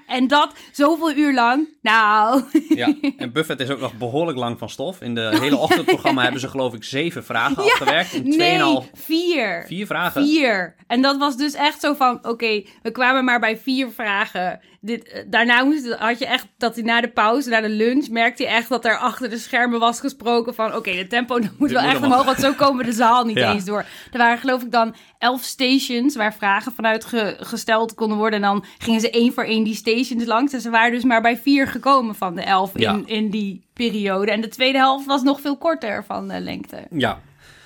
en dat zoveel uur lang. Nou, Ja, en Buffett is ook nog behoorlijk lang van stof. In de hele ochtendprogramma hebben ze geloof ik zeven vragen afgewerkt. In nee, 2,5, vier. vier vragen. Vier. En dat was dus echt zo van, oké, we kwamen maar bij vier vragen. Dit, eh, daarna moest, had je echt, dat hij na de pauze, na de lunch, merkte je echt dat er achter de schermen was gesproken van, oké, de tempo moet wel moet echt omhoog. omhoog, want zo komen de zaal niet Ja. eens door. Er waren geloof ik dan elf stations waar vragen vanuit ge- gesteld konden worden. En dan gingen ze één voor één die stations langs. En ze waren dus maar bij vier gekomen van de elf Ja. in, in die periode. En de tweede helft was nog veel korter van de lengte. Ja.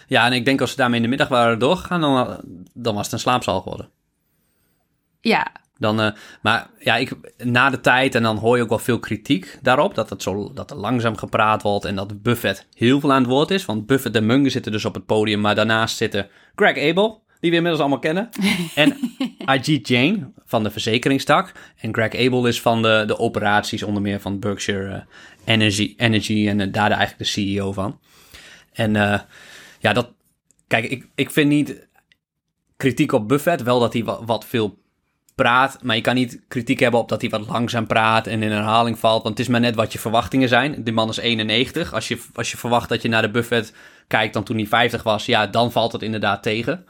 ja, en ik denk als ze daarmee in de middag waren doorgegaan, dan, dan was het een slaapzaal geworden. Ja, Dan, eh, maar ja, ik, na de tijd, en dan hoor je ook wel veel kritiek daarop, dat, het zo, dat er langzaam gepraat wordt en dat Buffett heel veel aan het woord is. Want Buffett en Munger zitten dus op het podium, maar daarnaast zitten Greg Abel, die we inmiddels allemaal kennen, en Ajit Jain van de verzekeringstak. En Greg Abel is van de, de operaties, onder meer van Berkshire eh, Energy, Energy en eh, daar de, eigenlijk de CEO van. En ja, dat, kijk, ik, ik vind niet kritiek op Buffett, wel dat hij wat, wat veel praat, maar je kan niet kritiek hebben op dat hij wat langzaam praat en in herhaling valt, want het is maar net wat je verwachtingen zijn. Die man is 91. Als je, als je verwacht dat je naar de Buffett kijkt dan toen hij 50 was, ja, dan valt het inderdaad tegen.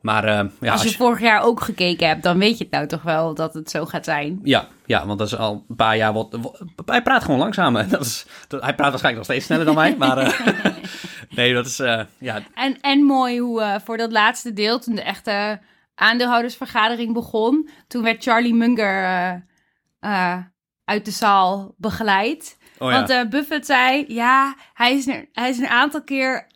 Maar eh, ja, als je vorig jaar ook gekeken hebt, dan weet je het nou toch wel dat het zo gaat zijn. ja, ja, want dat is al een paar jaar wat. wat- hij praat gewoon langzamer. Dat is, dat, hij praat waarschijnlijk nog steeds sneller dan mij, maar eh, nee, dat is eh, ja, En, en mooi hoe voor dat laatste deel, toen de echte aandeelhoudersvergadering begon, toen werd Charlie Munger eh, eh, uit de zaal begeleid. oh ja, Want eh, Buffett zei, ja, hij is een, hij is een aantal keer...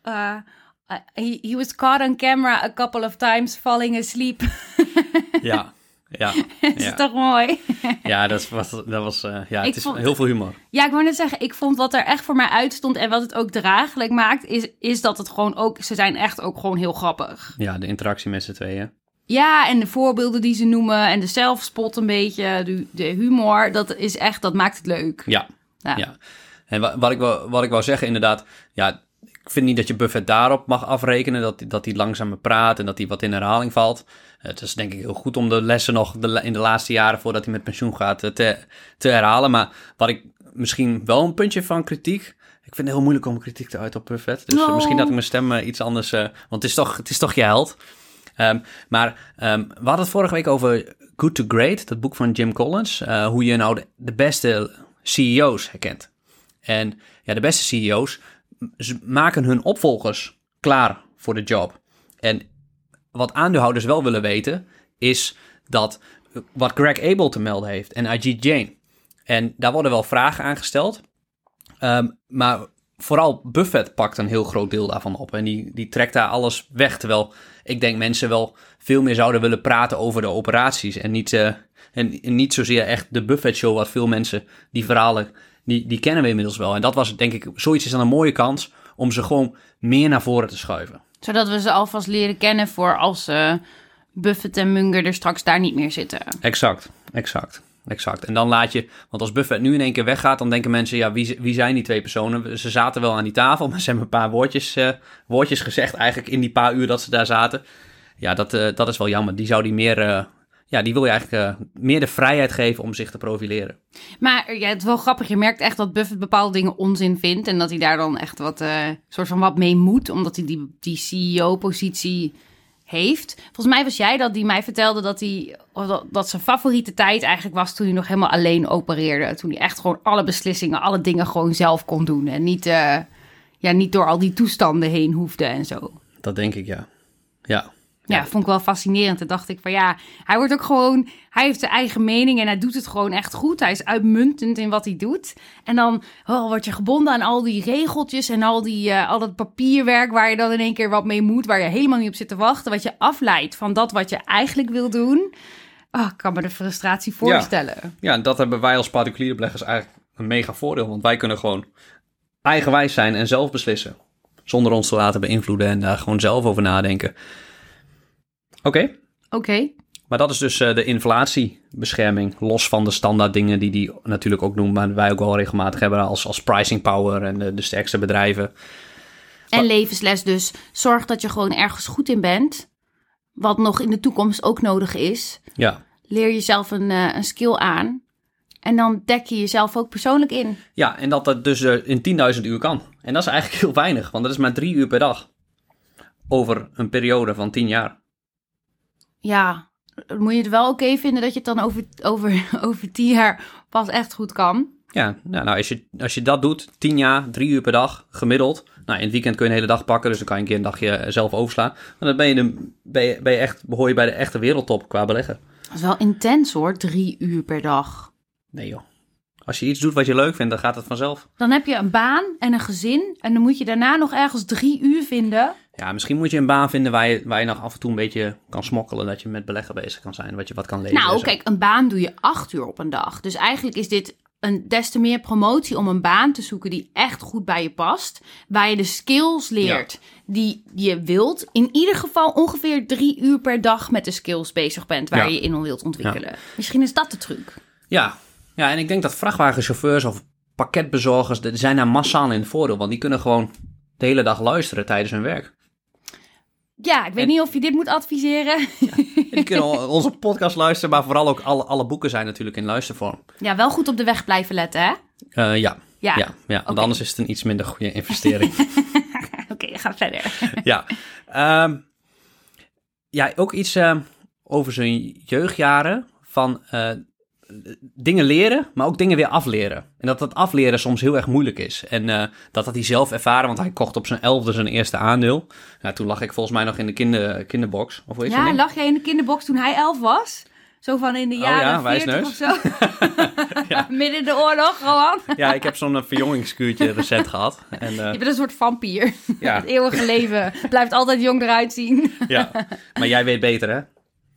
he, he was caught on camera a couple of times falling asleep. ja, ja, Dat is ja, toch mooi? ja, dat was, dat was ja, het is vond- heel veel humor. Ja, ik wou net zeggen, ik vond wat er echt voor mij uitstond en wat het ook draaglijk maakt, is, is dat het gewoon ook, ze zijn echt ook gewoon heel grappig. Ja, de interactie met z'n tweeën. Ja, en de voorbeelden die ze noemen en de zelfspot een beetje, de, de humor, dat is echt, dat maakt het leuk. Ja, Ja. ja. En wa- wat ik, wou, wat ik wou zeggen, inderdaad, ja, ik vind niet dat je Buffett daarop mag afrekenen, dat, dat hij langzamer praat en dat hij wat in herhaling valt. Het is denk ik heel goed om de lessen nog de, in de laatste jaren voordat hij met pensioen gaat eh, te, te herhalen. Maar wat ik misschien wel een puntje van kritiek, Ik vind het heel moeilijk om kritiek te uiten op Buffett. Dus Oh. misschien dat ik mijn stem eh, iets anders... eh, want het is toch, het is toch je held. Ehm, maar ehm, we hadden het vorige week over Good to Great, dat boek van Jim Collins. eh, hoe je nou de, beste CEO's herkent. En ja, de beste CEO's maken hun opvolgers klaar voor de job. En wat aandeelhouders wel willen weten, is dat eh, wat Greg Abel te melden heeft en Ajit Jain. En daar worden wel vragen aan gesteld. Ehm, maar vooral Buffett pakt een heel groot deel daarvan op. En die, die trekt daar alles weg. Terwijl ik denk mensen wel veel meer zouden willen praten over de operaties. En niet, eh, en, en niet zozeer echt de Buffett show. Wat veel mensen, die verhalen, die, die kennen we inmiddels wel. En dat was denk ik, zoiets is dan een mooie kans om ze gewoon meer naar voren te schuiven. Zodat we ze alvast leren kennen voor als eh, Buffett en Munger er straks daar niet meer zitten. Exact, exact. Exact. En dan laat je, want als Buffett nu in één keer weggaat, dan denken mensen, ja, wie, wie zijn die twee personen? Ze zaten wel aan die tafel, maar ze hebben een paar woordjes, eh, woordjes gezegd eigenlijk in die paar uur dat ze daar zaten. Ja, dat, eh, dat is wel jammer. Die zou die meer, eh, ja, die wil je eigenlijk meer de vrijheid geven om zich te profileren. Maar ja, het is wel grappig. Je merkt echt dat Buffett bepaalde dingen onzin vindt. En dat hij daar dan echt wat, soort van wat mee moet. Omdat hij die, die CEO-positie heeft. Volgens mij was jij dat die mij vertelde dat, hij, dat zijn favoriete tijd eigenlijk was toen hij nog helemaal alleen opereerde. Toen hij echt gewoon alle beslissingen, alle dingen gewoon zelf kon doen. En niet, eh, ja, niet door al die toestanden heen hoefde en zo. Dat denk ik, ja. Ja, Ja, vond ik wel fascinerend. Toen dacht ik van ja, hij wordt ook gewoon, hij heeft zijn eigen mening en hij doet het gewoon echt goed. Hij is uitmuntend in wat hij doet. En dan oh, word je gebonden aan al die regeltjes en al, die, eh, al dat papierwerk waar je dan in één keer wat mee moet, waar je helemaal niet op zit te wachten. Wat je afleidt van dat wat je eigenlijk wil doen. Oh, ik kan me de frustratie voorstellen. Ja, en dat hebben wij als particuliere beleggers eigenlijk een mega voordeel. Want wij kunnen gewoon eigenwijs zijn en zelf beslissen. Zonder ons te laten beïnvloeden en daar gewoon zelf over nadenken. Oké, Oké, maar dat is dus eh, de inflatiebescherming. Los van de standaard dingen die die natuurlijk ook doen. Maar wij ook wel regelmatig hebben als, als pricing power en de, de sterkste bedrijven. en levensles dus. Zorg dat je gewoon ergens goed in bent. Wat nog in de toekomst ook nodig is. Ja, leer jezelf een, eh, een skill aan. En dan dek je jezelf ook persoonlijk in. ja en dat dat dus eh, in 10.000 uur kan. En dat is eigenlijk heel weinig, want dat is maar drie uur per dag. Over een periode van 10 jaar. Ja, moet je het wel oké vinden dat je het dan over, over, over tien jaar pas echt goed kan. Ja, nou, nou als, je, als je dat doet, 10 jaar, drie uur per dag, gemiddeld. Nou, in het weekend kun je een hele dag pakken, dus dan kan je een keer een dagje zelf overslaan. En dan ben je, de, ben je, ben je echt, behoor je bij de echte wereldtop qua beleggen. Dat is wel intens hoor, drie uur per dag. Nee joh. Als je iets doet wat je leuk vindt, dan gaat het vanzelf. Dan heb je een baan en een gezin. En dan moet je daarna nog ergens drie uur vinden. Ja, misschien moet je een baan vinden waar je, waar je nog af en toe een beetje kan smokkelen. Dat je met beleggen bezig kan zijn, wat je wat kan lezen. en Nou, kijk, een baan doe je acht uur op een dag. Dus eigenlijk is dit een des te meer promotie om een baan te zoeken die echt goed bij je past. Waar je de skills leert die je wilt. In ieder geval ongeveer drie uur per dag met de skills bezig bent waar Ja. je je in wilt ontwikkelen. Misschien is dat de truc. Ja. Ja, en ik denk dat vrachtwagenchauffeurs of pakketbezorgers, die zijn daar massaal in het voordeel. Want die kunnen gewoon de hele dag luisteren tijdens hun werk. Ja, ik weet En- niet of je dit moet adviseren. Die kunnen onze podcast luisteren, maar vooral ook alle, alle boeken zijn natuurlijk in luistervorm. Ja, wel goed op de weg blijven letten, hè? Eh, ja. Ja, Ja, ja, want anders is het een iets minder goede investering. oké, ga verder. ja. Ehm, ja, ook iets ehm, over zijn jeugdjaren van eh, dingen leren, maar ook dingen weer afleren. En dat dat afleren soms heel erg moeilijk is. En eh, dat had hij zelf ervaren, want hij kocht op zijn elfde zijn eerste aandeel. Nou, toen lag ik volgens mij nog in de kinder, kinderbox. Of hoe Ja, lag jij in de kinderbox toen hij elf was? Zo van in de Oh jaren ja, 40 wijsneus. of zo? Midden in de oorlog gewoon. Ja, ik heb zo'n eh, verjongingskuurtje recent gehad. En, eh, Je bent een soort vampier. ja, Het eeuwige leven. Blijft altijd jong eruit zien. ja, maar jij weet beter, hè?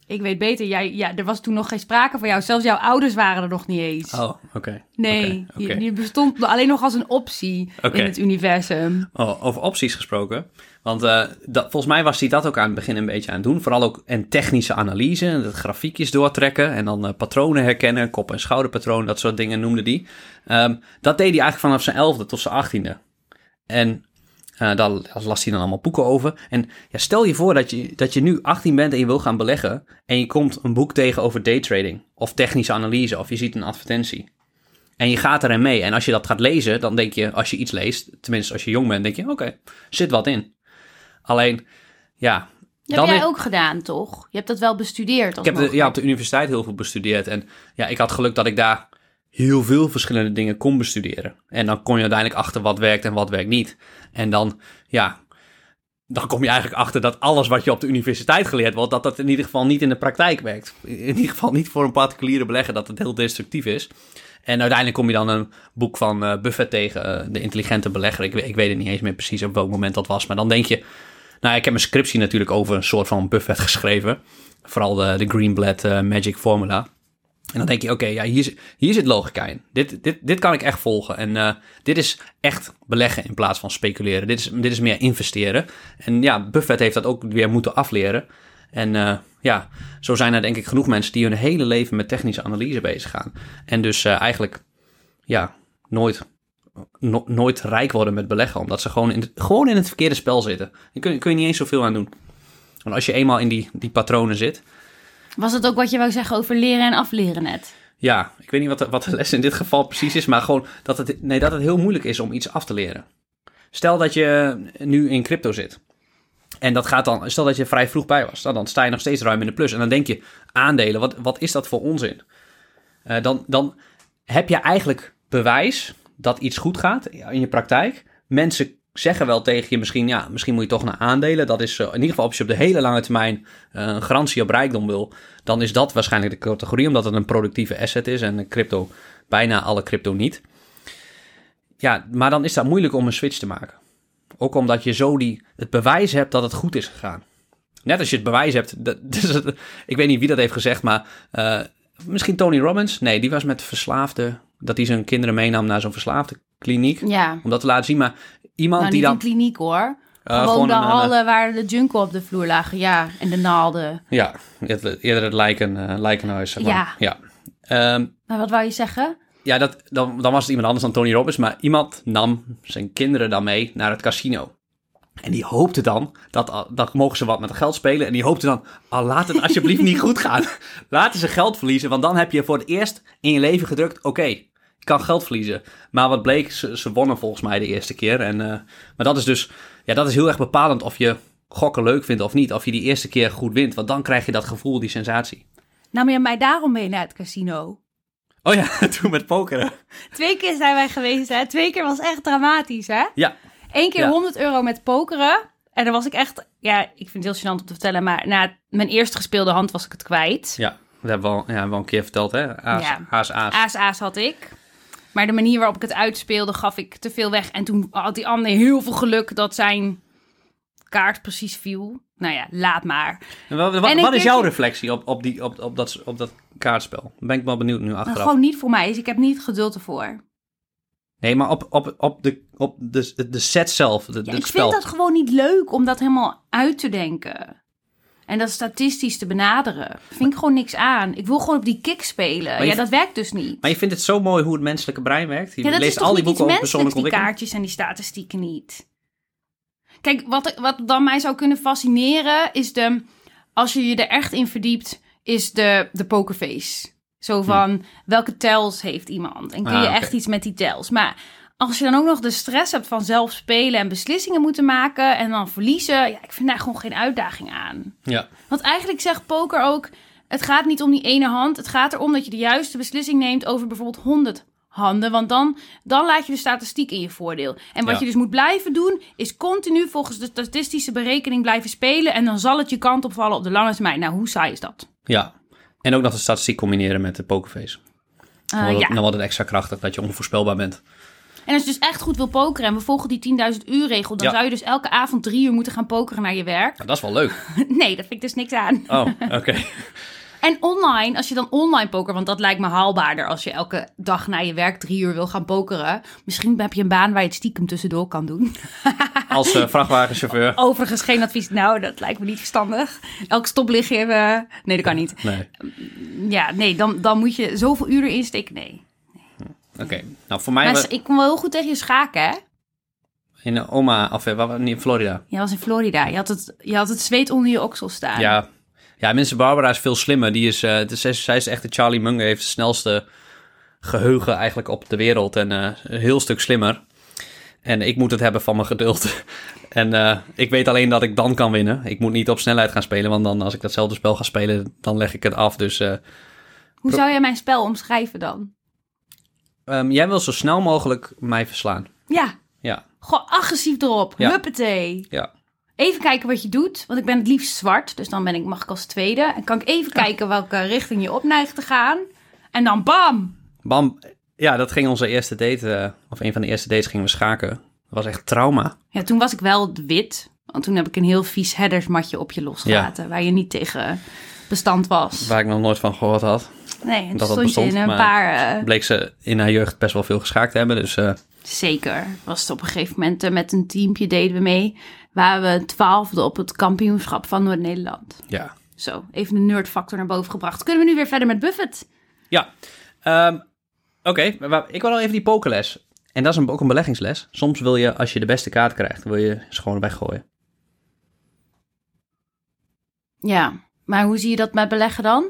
Ik weet beter. Jij, ja, er was toen nog geen sprake van jou. Zelfs jouw ouders waren er nog niet eens. Oh, oké. nee. Je, je bestond alleen nog als een optie in het universum. Oh, over opties gesproken. Want eh, dat, volgens mij was hij dat ook aan het begin een beetje aan het doen. Vooral ook en technische analyse, en het grafiekjes doortrekken en dan eh, patronen herkennen, kop- en schouderpatroon, dat soort dingen noemde hij. Ehm, dat deed hij eigenlijk vanaf zijn elfde tot zijn achttiende. En eh, daar las hij dan allemaal boeken over. En ja, stel je voor dat je, dat je nu 18 bent en je wil gaan beleggen en je komt een boek tegen over daytrading of technische analyse of je ziet een advertentie. En je gaat erin mee. En als je dat gaat lezen, dan denk je, als je iets leest, tenminste als je jong bent, denk je, oké, zit wat in. Alleen, ja. Dat dan heb jij is- ook gedaan, toch? Je hebt dat wel bestudeerd. ik heb de, ja, op de universiteit heel veel bestudeerd. En ja, ik had geluk dat ik daar heel veel verschillende dingen kon bestuderen. En dan kom je uiteindelijk achter wat werkt en wat werkt niet. En dan, ja, dan kom je eigenlijk achter dat alles wat je op de universiteit geleerd wordt, dat dat in ieder geval niet in de praktijk werkt. In ieder geval niet voor een particuliere belegger, dat het heel destructief is. En uiteindelijk kom je dan een boek van eh, Buffett tegen, eh, De Intelligente Belegger. Ik, ik weet het niet eens meer precies op welk moment dat was. Maar dan denk je, nou, ik heb mijn scriptie natuurlijk over een soort van Buffett geschreven. Vooral de, de Greenblatt eh, Magic Formula. En dan denk je, oké, ja, hier, hier zit logica in. Dit, dit, dit kan ik echt volgen. En eh, dit is echt beleggen in plaats van speculeren. Dit is, dit is meer investeren. En ja, Buffett heeft dat ook weer moeten afleren. En eh, ja, zo zijn er denk ik genoeg mensen die hun hele leven met technische analyse bezig gaan. En dus eh, eigenlijk, ja, nooit, no- nooit rijk worden met beleggen. Omdat ze gewoon in, het, gewoon in het verkeerde spel zitten. Daar kun, je- kun je niet eens zoveel aan doen. Want als je eenmaal in die, die patronen zit, Was het ook wat je wou zeggen over leren en afleren net? Ja, ik weet niet wat de, wat de les in dit geval precies is, maar gewoon dat het, nee, dat het heel moeilijk is om iets af te leren. Stel dat je nu in crypto zit. En dat gaat dan, stel dat je vrij vroeg bij was, dan, dan sta je nog steeds ruim in de plus. En dan denk je, aandelen, wat, wat is dat voor onzin? Eh, dan, dan heb je eigenlijk bewijs dat iets goed gaat in je praktijk. Mensen zeggen wel tegen je misschien, ja, misschien moet je toch naar aandelen. Dat is eh, in ieder geval als je op de hele lange termijn eh, een garantie op rijkdom wil, dan is dat waarschijnlijk de categorie, omdat het een productieve asset is en crypto, bijna alle crypto niet. Ja, maar dan is dat moeilijk om een switch te maken. Ook omdat je zo die, het bewijs hebt dat het goed is gegaan. Net als je het bewijs hebt, dat, dus ik weet niet wie dat heeft gezegd, maar eh, misschien Tony Robbins? Nee, die was met verslaafde, dat hij zijn kinderen meenam naar zo'n verslaafde kliniek. Ja, Om dat te laten zien, maar iemand nou die niet dan... een kliniek hoor. eh, gewoon de een, hallen waar de junko op de vloer lagen. Ja, en de naalden. Ja, eerder het lijken, eh, lijkenhuis. zeg maar. Ja. ja. Ehm, Maar wat wou je zeggen? ja, dat, dan, dan was het iemand anders dan Tony Robbins, maar iemand nam zijn kinderen dan mee naar het casino. En die hoopte dan, dat, al- dan mogen ze wat met het geld spelen. En die hoopte dan, oh, laat het alsjeblieft niet goed gaan. Laten ze geld verliezen, want dan heb je voor het eerst in je leven gedrukt, oké, kan geld verliezen. Maar wat bleek, ze, ze wonnen volgens mij de eerste keer. En, eh, maar dat is dus, ja, dat is heel erg bepalend of je gokken leuk vindt of niet. Of je die eerste keer goed wint, want dan krijg je dat gevoel, die sensatie. Nam je mij daarom mee naar het casino? Oh ja, toen met pokeren. Twee keer zijn wij geweest, hè? Twee keer was echt dramatisch, hè? Ja, Eén keer Ja. 100 euro met pokeren. En dan was ik echt... Ja, ik vind het heel gênant om te vertellen, maar na mijn eerste gespeelde hand was ik het kwijt. ja. Dat hebben we al, ja, hebben we al een keer verteld, hè? Aas, Ja. aas, aas. Aas-aas had ik. Maar de manier waarop ik het uitspeelde, gaf ik te veel weg. En toen had die ander heel veel geluk dat zijn kaart precies viel. Nou ja, laat maar. En Wat, wat, En een wat is jouw reflectie op, op, die, op, op, dat, op dat kaartspel? Ben ik wel benieuwd nu Maar achteraf. gewoon niet voor mij, dus ik heb niet geduld ervoor. Nee, maar op, op, op, de, op de, de set zelf, de, Ja, ik spel. vind dat gewoon niet leuk om dat helemaal uit te denken. En dat statistisch te benaderen. Vind ik gewoon niks aan. Ik wil gewoon op die kick spelen. ja, dat werkt dus niet. Maar je vindt het zo mooi hoe het menselijke brein werkt. Je Ja, dat leest is al die boeken over persoonlijke die kaartjes en die statistieken niet. Kijk, wat, wat dan mij zou kunnen fascineren is de... Als je je er echt in verdiept, is de, de pokerface. Zo van, welke tells heeft iemand? En kun Hm. Ah, je echt iets met die tells? Maar als je dan ook nog de stress hebt van zelf spelen en beslissingen moeten maken... en dan verliezen, ja, ik vind daar gewoon geen uitdaging aan. Ja. Want eigenlijk zegt poker ook: het gaat niet om die ene hand. Het gaat erom dat je de juiste beslissing neemt over bijvoorbeeld 100 handen. Want dan, dan laat je de statistiek in je voordeel. En wat Ja. je dus moet blijven doen, is continu volgens de statistische berekening blijven spelen. En dan zal het je kant opvallen op de lange termijn. Nou, hoe saai is dat? ja. En ook nog de statistiek combineren met de pokerface. Dan wordt het, ja. dan wordt het extra krachtig dat je onvoorspelbaar bent. En als je dus echt goed wil pokeren en we volgen die 10.000 uur regel, dan Ja. zou je dus elke avond drie uur moeten gaan pokeren naar je werk. Nou, dat is wel leuk. nee, dat vind ik dus niks aan. Oh, oké. En online, als je dan online poker, want dat lijkt me haalbaarder als je elke dag na je werk drie uur wil gaan pokeren. Misschien heb je een baan waar je het stiekem tussendoor kan doen. Als eh, vrachtwagenchauffeur. Overigens geen advies. Nou, dat lijkt me niet verstandig. Elk stoplichtje hebben. Nee, dat kan niet. Nee. Ja, nee, dan, dan moet je zoveel uren insteken. Nee. Oké. Nou, voor mij... Maar was- ik kon wel heel goed tegen je schaken, hè? In eh, Oma, of eh, in Florida. Je was in Florida. Je had het, je had het zweet onder je oksel staan. Ja, ja mensen, Barbara is veel slimmer. Die is, eh, de- zij, is echt de Charlie Munger, heeft de snelste geheugen eigenlijk op de wereld en eh, een heel stuk slimmer. En ik moet het hebben van mijn geduld. en eh, ik weet alleen dat ik dan kan winnen. Ik moet niet op snelheid gaan spelen, want dan als ik datzelfde spel ga spelen, dan leg ik het af. Dus eh, Hoe zou jij mijn spel omschrijven dan? Ehm, jij wil zo snel mogelijk mij verslaan. Ja, Ja, gewoon agressief erop. Ja. Huppatee. ja. Even kijken wat je doet, want ik ben het liefst zwart. Dus dan ben ik, mag ik als tweede. En kan ik even kijken welke richting je opneigt te gaan. En dan bam! Bam. Ja, dat ging onze eerste date, eh, of een van de eerste dates gingen we schaken. Dat was echt trauma. Ja, toen was ik wel wit. Want toen heb ik een heel vies headersmatje op je losgelaten. Waar je niet tegen bestand was. Waar ik nog nooit van gehoord had. Nee, dat stond je in een paar... eh, Bleek ze in haar jeugd best wel veel geschaakt te hebben. Dus eh, Zeker. Was het op een gegeven moment eh, met een teampje deden we mee. Waar we twaalfde op het kampioenschap van Noord-Nederland. ja. Zo, even de nerdfactor naar boven gebracht. Kunnen we nu weer verder met Buffett? Ja. Ehm, Oké, ik wil nog even die pokerles. En dat is een, ook een beleggingsles. Soms wil je, als je de beste kaart krijgt, wil je ze gewoon weggooien. Ja, maar hoe zie je dat met beleggen dan?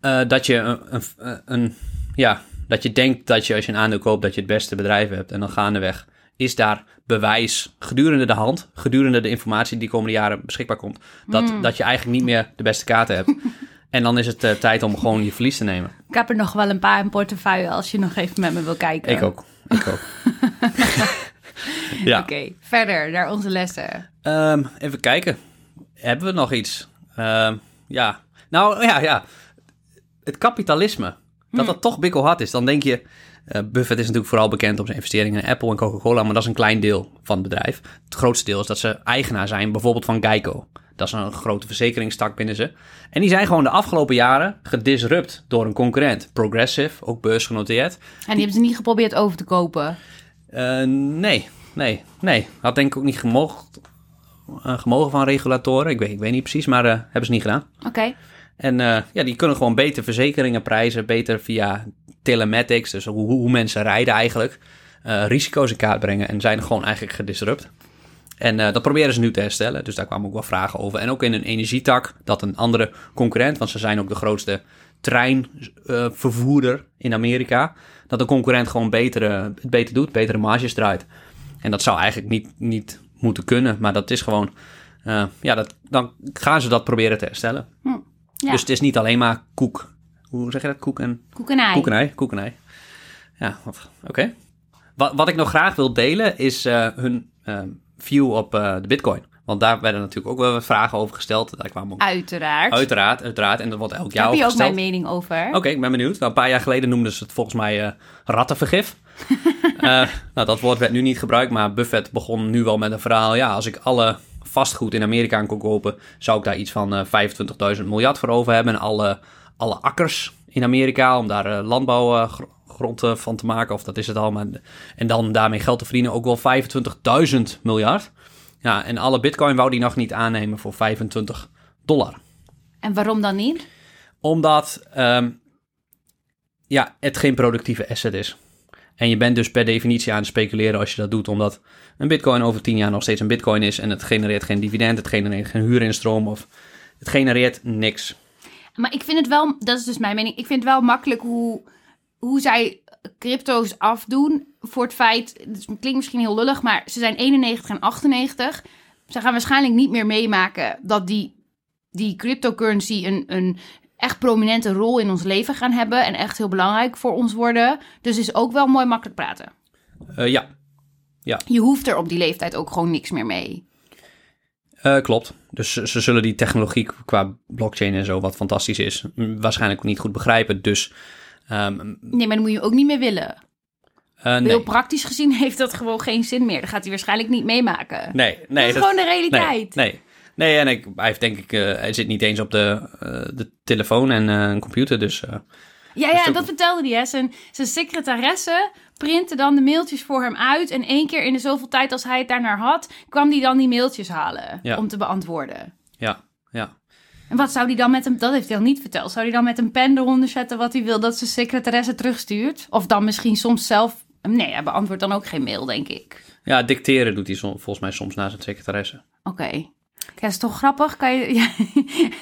Eh, dat je een, een, een- ja, dat je denkt dat je als je een aandeel koopt, dat je het beste bedrijf hebt. En dan gaandeweg is daar bewijs gedurende de hand, gedurende de informatie die de komende jaren beschikbaar komt, dat, dat je eigenlijk niet meer de beste kaarten hebt. en dan is het eh, tijd om gewoon je verlies te nemen. Ik heb er nog wel een paar in portefeuille als je nog even met me wil kijken. Ik ook. Ik ook. ja. Oké, verder naar onze lessen. Ehm, even kijken. Hebben we nog iets? Ehm, ja. Nou, ja, ja. Het kapitalisme. Dat dat toch bikkelhard is. Dan denk je... eh, Buffett is natuurlijk vooral bekend om zijn investeringen in Apple en Coca-Cola, maar dat is een klein deel van het bedrijf. Het grootste deel is dat ze eigenaar zijn, bijvoorbeeld van Geico. Dat is een grote verzekeringstak binnen ze. En die zijn gewoon de afgelopen jaren gedisrupt door een concurrent. Progressive, ook beursgenoteerd. En die hebben ze niet geprobeerd over te kopen. Eh, nee, nee, nee. Had denk ik ook niet gemogen, eh, gemogen van regulatoren. Ik weet, ik weet niet precies, maar hebben ze niet gedaan. Oké. En eh, ja, die kunnen gewoon beter verzekeringen prijzen, beter via telematics, dus hoe, hoe mensen rijden eigenlijk, eh, risico's in kaart brengen en zijn gewoon eigenlijk gedisrupt. En eh, dat proberen ze nu te herstellen, dus daar kwamen ook wel vragen over. En ook in een energietak, dat een andere concurrent, want ze zijn ook de grootste treinvervoerder in Amerika, dat een concurrent gewoon beter, eh, het beter doet, betere marges draait. En dat zou eigenlijk niet, niet moeten kunnen, maar dat is gewoon, ja, dat, dan gaan ze dat proberen te herstellen. Ja. Dus het is niet alleen maar koek. Hoe zeg je dat? Koek en... Koek en ei. Ja, oké. Wat, wat ik nog graag wil delen is eh, hun eh, view op eh, de bitcoin. Want daar werden natuurlijk ook wel wat vragen over gesteld. Daar kwamen ook... Uiteraard. Uiteraard, uiteraard. En dat wordt elk jaar Heb je ook gesteld. mijn mening over? Oké, ik ben benieuwd. Nou, een paar jaar geleden noemden ze het volgens mij rattenvergif. Nou, dat woord werd nu niet gebruikt, maar Buffett begon nu wel met een verhaal. Ja, als ik alle vastgoed in Amerika kon kopen, zou ik daar iets van eh 25.000 miljard voor over hebben. En alle, alle akkers in Amerika, om daar eh, landbouwgrond eh, van te maken, of dat is het al. Maar, en dan daarmee geld te verdienen, ook wel 25.000 miljard. Ja, en alle bitcoin wou die nog niet aannemen voor 25 dollar En waarom dan niet? omdat ehm, ja, het geen productieve asset is. En je bent dus per definitie aan het speculeren als je dat doet, omdat een bitcoin over 10 jaar nog steeds een bitcoin is en het genereert geen dividend, het genereert geen huurinstroom of het genereert niks. Maar ik vind het wel, dat is dus mijn mening, ik vind het wel makkelijk hoe, hoe zij crypto's afdoen voor het feit, het klinkt misschien heel lullig, maar ze zijn 91 en 98. Ze gaan waarschijnlijk niet meer meemaken dat die, die cryptocurrency een, een echt prominente rol in ons leven gaan hebben en echt heel belangrijk voor ons worden. Dus is ook wel mooi makkelijk praten. Eh, ja, Je hoeft er op die leeftijd ook gewoon niks meer mee. eh, klopt. Dus ze, ze zullen die technologie qua blockchain en zo, wat fantastisch is, waarschijnlijk niet goed begrijpen. Dus ehm, Nee, maar dan moet je ook niet meer willen. eh, nee. Heel praktisch gezien heeft dat gewoon geen zin meer. Dat gaat hij waarschijnlijk niet meemaken. Nee, nee. dat is gewoon de realiteit. Nee, nee. Nee, en ik, hij heeft denk ik, eh, hij zit niet eens op de, eh, de telefoon en eh, een computer, dus... Ja, is ja, dat vertelde hij. Hè. Zijn, zijn secretaresse printte dan de mailtjes voor hem uit. En één keer in de zoveel tijd als hij het daarnaar had, kwam hij dan die mailtjes halen Ja. om te beantwoorden. ja, ja. En wat zou hij dan met hem, dat heeft hij al niet verteld, zou hij dan met een pen eronder zetten wat hij wil dat zijn secretaresse terugstuurt? Of dan misschien soms zelf, nee, hij beantwoordt dan ook geen mail, denk ik. Ja, dicteren doet hij volgens mij soms naar zijn secretaresse. Oké. Ja, is toch grappig? Kan je,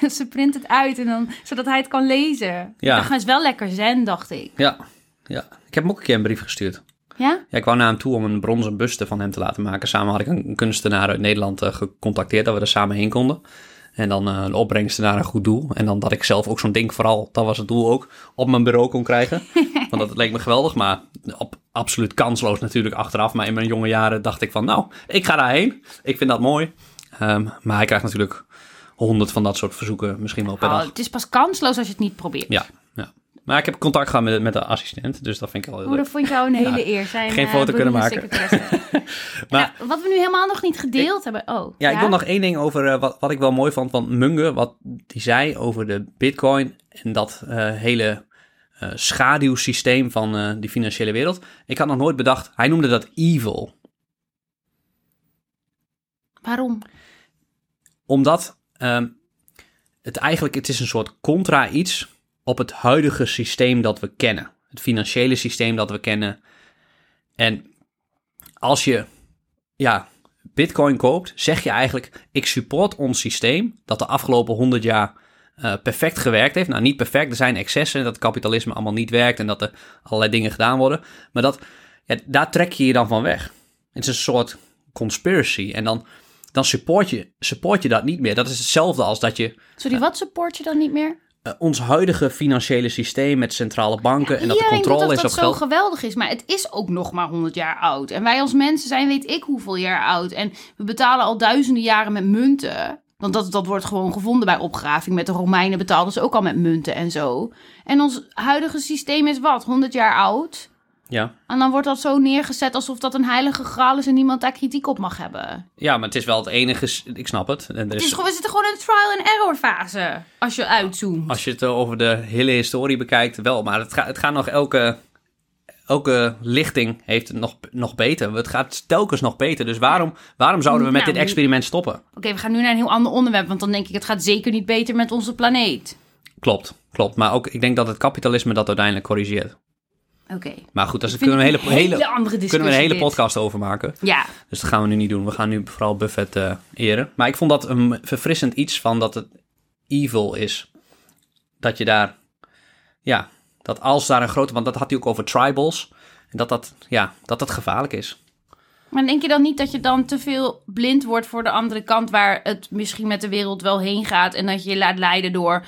ja, ze print het uit en dan, zodat hij het kan lezen. Ja. Dat is wel lekker zen, dacht ik. Ja, ja. Ik heb hem ook een keer een brief gestuurd. Ja? Ja, ik wou naar hem toe om een bronzen buste van hem te laten maken. Samen had ik een kunstenaar uit Nederland eh, gecontacteerd dat we er samen heen konden. En dan eh, een opbrengsten naar een goed doel. En dan dat ik zelf ook zo'n ding vooral, dat was het doel ook, op mijn bureau kon krijgen. Want dat leek me geweldig, maar op, absoluut kansloos natuurlijk achteraf. Maar in mijn jonge jaren dacht ik van, nou, ik ga daarheen. Ik vind dat mooi. Ehm, maar hij krijgt natuurlijk honderd van dat soort verzoeken misschien wel per Oh, dag. het is pas kansloos als je het niet probeert. Ja, ja. Maar ik heb contact gehad met, met de assistent, dus dat vind ik wel heel Oh, leuk. dat vond jou een hele eer. Zijn, geen eh, foto kunnen beroemde maken. Maar- wat we nu helemaal nog niet gedeeld hebben. Oh, Ja, ik wil nog één ding over eh, wat, wat ik wel mooi vond van Munge, wat die zei over de bitcoin en dat eh, hele eh, schaduwsysteem van eh, die financiële wereld. Ik had nog nooit bedacht, hij noemde dat evil. Waarom? Omdat ehm, het eigenlijk, het is een soort contra iets op het huidige systeem dat we kennen. Het financiële systeem dat we kennen. En als je, ja, bitcoin koopt, zeg je eigenlijk, ik support ons systeem dat de afgelopen 100 jaar eh, perfect gewerkt heeft. Nou, niet perfect, er zijn excessen, dat kapitalisme allemaal niet werkt en dat er allerlei dingen gedaan worden. Maar dat, ja, daar trek je je dan van weg. Het is een soort conspiracy. En dan, dan support, je, support je dat niet meer. Dat is hetzelfde als dat je Sorry, wat support je dan niet meer? eh, ons huidige financiële systeem met centrale banken en dat de controle dat is dat op zo geld. geweldig is, maar het is ook nog maar 100 jaar oud. En wij als mensen zijn weet ik hoeveel jaar oud. En we betalen al duizenden jaren met munten. Want dat, dat wordt gewoon gevonden bij opgraving. Met de Romeinen betaalden ze ook al met munten en zo. En ons huidige systeem is wat? 100 jaar oud? Ja. En dan wordt dat zo neergezet alsof dat een heilige graal is en niemand daar kritiek op mag hebben. ja, maar het is wel het enige. Ik snap het. En er Het is, is gewoon, we zitten gewoon in een trial and error fase. Als je uitzoomt. als je het over de hele historie bekijkt, wel. Maar het, gaat het gaat nog elke. Elke lichting heeft het nog, nog beter. Het gaat telkens nog beter. Dus waarom, waarom zouden we met Nou, dit experiment stoppen? Oké, we gaan nu naar een heel ander onderwerp. Want dan denk ik, het gaat zeker niet beter met onze planeet. Klopt, klopt. Maar ook, ik denk dat het kapitalisme dat uiteindelijk corrigeert. Oké. Maar goed, daar kunnen we een hele, hele, andere kunnen we een hele dit. podcast over maken. Ja, Dus dat gaan we nu niet doen. We gaan nu vooral Buffett eh, eren. Maar ik vond dat een verfrissend iets van dat het evil is. Dat je daar, ja, dat als daar een grote, want dat had hij ook over tribals. En dat dat, ja, dat dat gevaarlijk is. maar denk je dan niet dat je dan te veel blind wordt voor de andere kant... waar het misschien met de wereld wel heen gaat... en dat je je laat leiden door,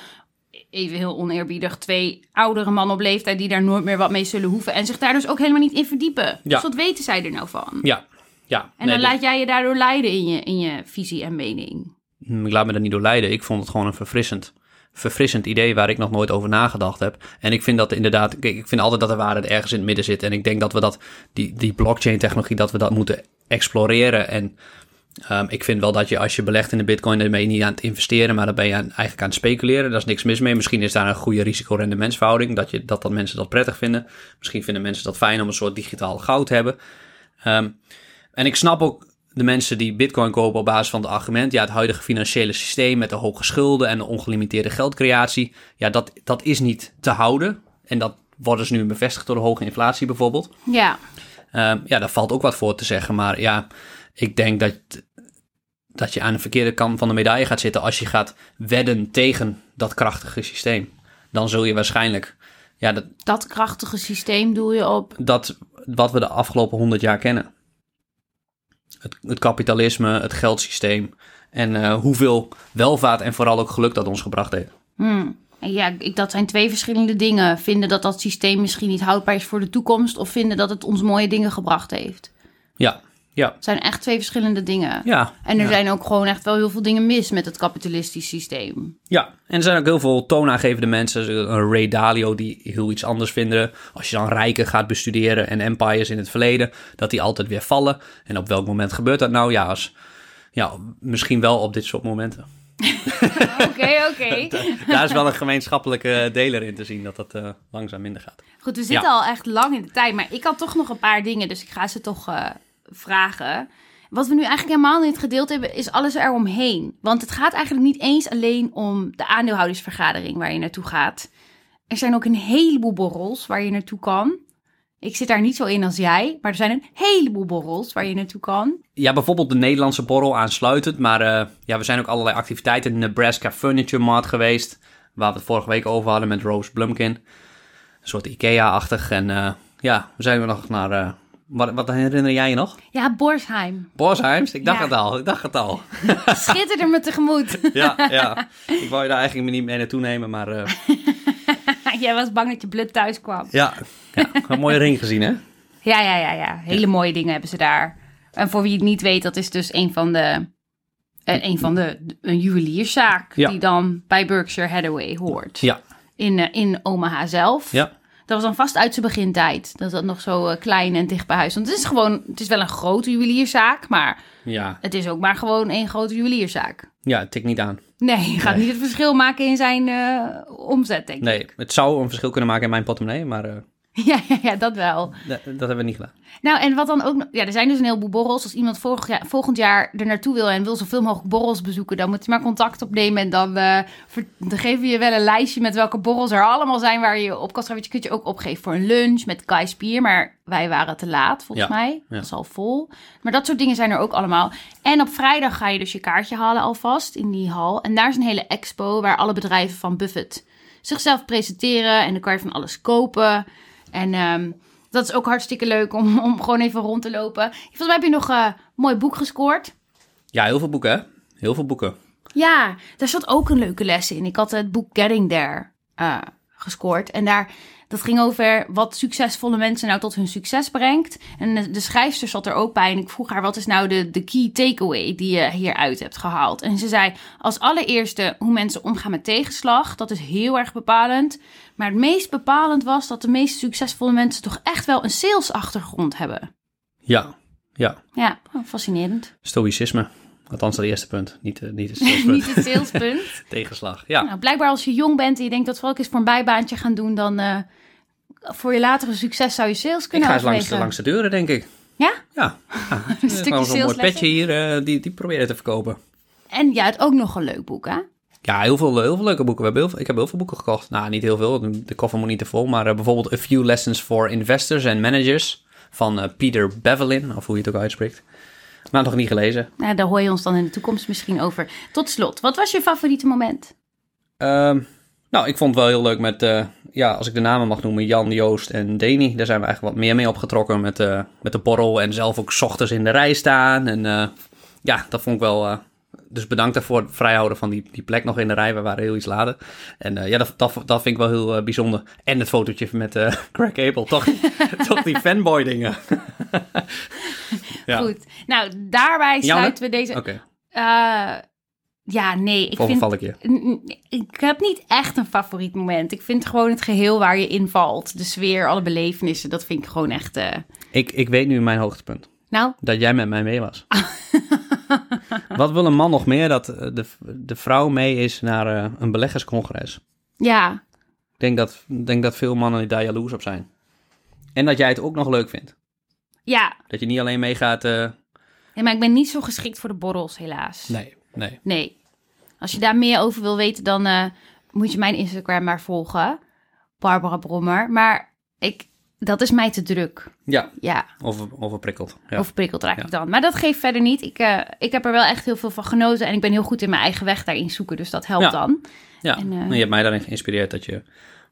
even heel oneerbiedig... twee oudere mannen op leeftijd die daar nooit meer wat mee zullen hoeven... en zich daar dus ook helemaal niet in verdiepen. Dus wat weten zij er nou van? Ja, ja. En Nee, dan laat jij je daardoor leiden in je, in je visie en mening. Hm, Ik laat me er niet door leiden. Ik vond het gewoon een verfrissend, verfrissend idee waar ik nog nooit over nagedacht heb. En ik vind dat inderdaad, kijk, ik vind altijd dat de waarheid ergens in het midden zit. En ik denk dat we dat, die, die blockchain technologie, dat we dat moeten exploreren. En ehm, ik vind wel dat je als je belegt in de bitcoin, dan ben je niet aan het investeren, maar dan ben je aan, eigenlijk aan het speculeren. Daar is niks mis mee. Misschien is daar een goede risico-rendementsverhouding, dat, je, dat, dat mensen dat prettig vinden. Misschien vinden mensen dat fijn om een soort digitaal goud te hebben. Ehm, en ik snap ook de mensen die bitcoin kopen op basis van het argument... ja, het huidige financiële systeem met de hoge schulden en de ongelimiteerde geldcreatie... ja, dat, dat is niet te houden. En dat wordt dus nu bevestigd door de hoge inflatie bijvoorbeeld. Ja, Ehm, ja, daar valt ook wat voor te zeggen. Maar ja, ik denk dat, dat je aan de verkeerde kant van de medaille gaat zitten... als je gaat wedden tegen dat krachtige systeem. Dan zul je waarschijnlijk... Ja, dat, dat krachtige systeem doe je op... dat wat we de afgelopen honderd jaar kennen. Het, het kapitalisme, het geldsysteem en eh, hoeveel welvaart en vooral ook geluk dat ons gebracht heeft. Hmm. Ja, ik, dat zijn twee verschillende dingen. Vinden dat dat systeem misschien niet houdbaar is voor de toekomst... of vinden dat het ons mooie dingen gebracht heeft. Ja, ja, Het zijn echt twee verschillende dingen. ja. En er ja. zijn ook gewoon echt wel heel veel dingen mis met het kapitalistisch systeem. Ja, en er zijn ook heel veel toonaangevende mensen. Een Ray Dalio die heel iets anders vinden. Als je dan rijken gaat bestuderen en empires in het verleden, dat die altijd weer vallen. En op welk moment gebeurt dat nou? Ja, als, ja misschien wel op dit soort momenten. Oké, oké. Daar is wel een gemeenschappelijke deler in te zien dat dat eh, langzaam minder gaat. Goed, we zitten Ja. al echt lang in de tijd. Maar ik had toch nog een paar dingen, dus ik ga ze toch eh, vragen. Wat we nu eigenlijk helemaal niet gedeeld hebben, is alles eromheen. Want het gaat eigenlijk niet eens alleen om de aandeelhoudersvergadering waar je naartoe gaat. Er zijn ook een heleboel borrels waar je naartoe kan. Ik zit daar niet zo in als jij, maar er zijn een heleboel borrels waar je naartoe kan. Ja, bijvoorbeeld de Nederlandse borrel aansluitend. Maar eh, ja, we zijn ook allerlei activiteiten. Nebraska Furniture Mart geweest. Waar we het vorige week over hadden met Rose Blumkin. Een soort Ikea-achtig. En eh, ja, we zijn we nog naar... eh, wat, wat herinner jij je nog? Ja, Borsheim. Bosheims? Ik dacht Ja. het al, ik dacht het al. Schitterde me tegemoet. Ja, ja. Ik wou je daar eigenlijk niet mee naartoe nemen, maar eh, jij was bang dat je bloed thuis kwam. ja. ja. Een mooie ring gezien, hè? Ja, ja, ja, ja. Hele mooie dingen hebben ze daar. En voor wie het niet weet, dat is dus een van de... eh, Een van de... Een juwelierszaak die dan bij Berkshire Hathaway hoort. Ja, In, eh, in Omaha zelf. ja. Dat was dan vast uit zijn begintijd. Dat dat nog zo eh, klein en dicht bij huis. Want het is gewoon... Het is wel een grote juwelierszaak, maar Ja, het is ook maar gewoon één grote juwelierszaak. ja het tikt niet aan. Nee, je gaat Nee. niet het verschil maken in zijn eh, omzet, denk ik. Nee, het zou een verschil kunnen maken in mijn portemonnee, maar eh, Ja, ja, ja, dat wel. dat, dat hebben we niet gedaan. Nou, en wat dan ook... Ja, er zijn dus een heleboel borrels. Als iemand vorig jaar, volgend jaar er naartoe wil en wil zoveel mogelijk borrels bezoeken... dan moet hij maar contact opnemen en dan, eh, ver- dan geven we je wel een lijstje... met welke borrels er allemaal zijn waar je je op kan schrijven. Je kunt je ook opgeven voor een lunch met Kai Spier... maar wij waren te laat, volgens Ja, mij. ja. Dat is al vol. Maar dat soort dingen zijn er ook allemaal. En op vrijdag ga je dus je kaartje halen alvast in die hal. En daar is een hele expo waar alle bedrijven van Buffett zichzelf presenteren. En dan kan je van alles kopen. En ehm, dat is ook hartstikke leuk om, om gewoon even rond te lopen. Volgens mij heb je nog eh, een mooi boek gescoord. Ja, heel veel boeken, hè? Heel veel boeken. Ja, daar zat ook een leuke les in. Ik had het boek Getting There eh, gescoord. En daar, dat ging over wat succesvolle mensen nou tot hun succes brengt. En de, schrijfster zat er ook bij. En ik vroeg haar, wat is nou de, de key takeaway die je hieruit hebt gehaald? En ze zei, als allereerste hoe mensen omgaan met tegenslag. Dat is heel erg bepalend. Maar het meest bepalend was dat de meest succesvolle mensen toch echt wel een salesachtergrond hebben. Ja, ja. Ja, oh, fascinerend. Stoïcisme. Althans, dat eerste punt. Niet, eh, niet het salespunt. Niet het salespunt. Tegenslag. Ja. Nou, blijkbaar als je jong bent en je denkt dat vooral eens voor een bijbaantje gaan doen, dan eh, voor je latere succes zou je sales Ik kunnen ga eens langs langs de deuren, denk ik. Ja? Ja. ja. Een stukje Gewoon zo'n mooi petje hier, eh, die, die proberen te verkopen. En ja, het ook nog een leuk boek, hè? Ja, heel veel, heel veel leuke boeken. We hebben heel veel, ik heb heel veel boeken gekocht. Nou, niet heel veel. De koffer moet niet te vol. Maar eh, bijvoorbeeld A Few Lessons for Investors and Managers van eh, Peter Bevelin, of hoe je het ook uitspreekt. Maar nog niet gelezen. Nou, daar hoor je ons dan in de toekomst misschien over. Tot slot, wat was je favoriete moment? Ehm, nou, ik vond het wel heel leuk met, ja, als ik de namen mag noemen, Jan, Joost en Deni. Daar zijn we eigenlijk wat meer mee opgetrokken met, eh, met de borrel en zelf ook 's ochtends in de rij staan. En eh, ja, dat vond ik wel... eh, dus bedankt daarvoor, het vrijhouden van die, die plek nog in de rij. We waren heel iets later. En ja, dat, dat, dat vind ik wel heel bijzonder. En het fotootje met Craig Abel. Toch, toch die fanboy dingen. ja. Goed. Nou, daarbij sluiten we deze... Eh, ja, nee, ik vind... ik heb niet echt een favoriet moment. Ik vind gewoon het geheel waar je in valt. De sfeer, alle belevenissen, dat vind ik gewoon echt... eh, Ik, ik weet nu mijn hoogtepunt. Nou, Dat jij met mij mee was. Wat wil een man nog meer dat eh, de, de vrouw mee is naar eh, een beleggerscongres? ja, Ik denk dat, denk dat veel mannen daar jaloers op zijn. En dat jij het ook nog leuk vindt. ja. Dat je niet alleen meegaat. eh Nee, maar ik ben niet zo geschikt voor de borrels, helaas. nee, nee. Nee. Als je daar meer over wil weten, dan eh, moet je mijn Instagram maar volgen. Barbara Brommer. Maar ik, dat is mij te druk. Ja, Ja, over, overprikkeld. Ja. overprikkeld raak Ja. ik dan. Maar dat geeft verder niet. Ik, eh, ik heb er wel echt heel veel van genoten. En ik ben heel goed in mijn eigen weg daarin zoeken. Dus dat helpt Ja. dan. ja. En, eh, En je hebt mij daarin geïnspireerd dat je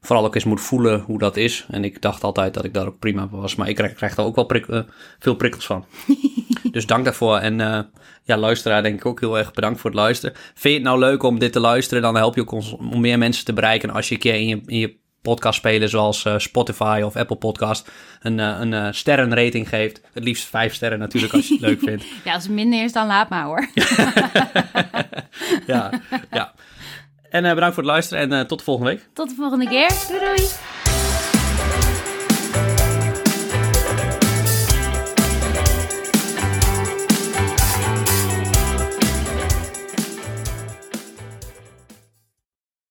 vooral ook eens moet voelen hoe dat is. En ik dacht altijd dat ik daar ook prima was. Maar ik krijg, krijg daar ook wel prik- eh, veel prikkels van. dus dank daarvoor. En eh, ja, luisteraar denk ik ook heel erg bedankt voor het luisteren. Vind je het nou leuk om dit te luisteren? Dan help je ook ons om meer mensen te bereiken. Als je een keer in je, in je podcast spelen zoals eh, Spotify of Apple Podcast een, eh, een sterrenrating geeft. Het liefst vijf sterren natuurlijk als je het leuk vindt. Ja, als het minder is, dan laat maar hoor. Ja, ja. En eh, bedankt voor het luisteren en eh, tot de volgende week. Tot de volgende keer. Doei doei.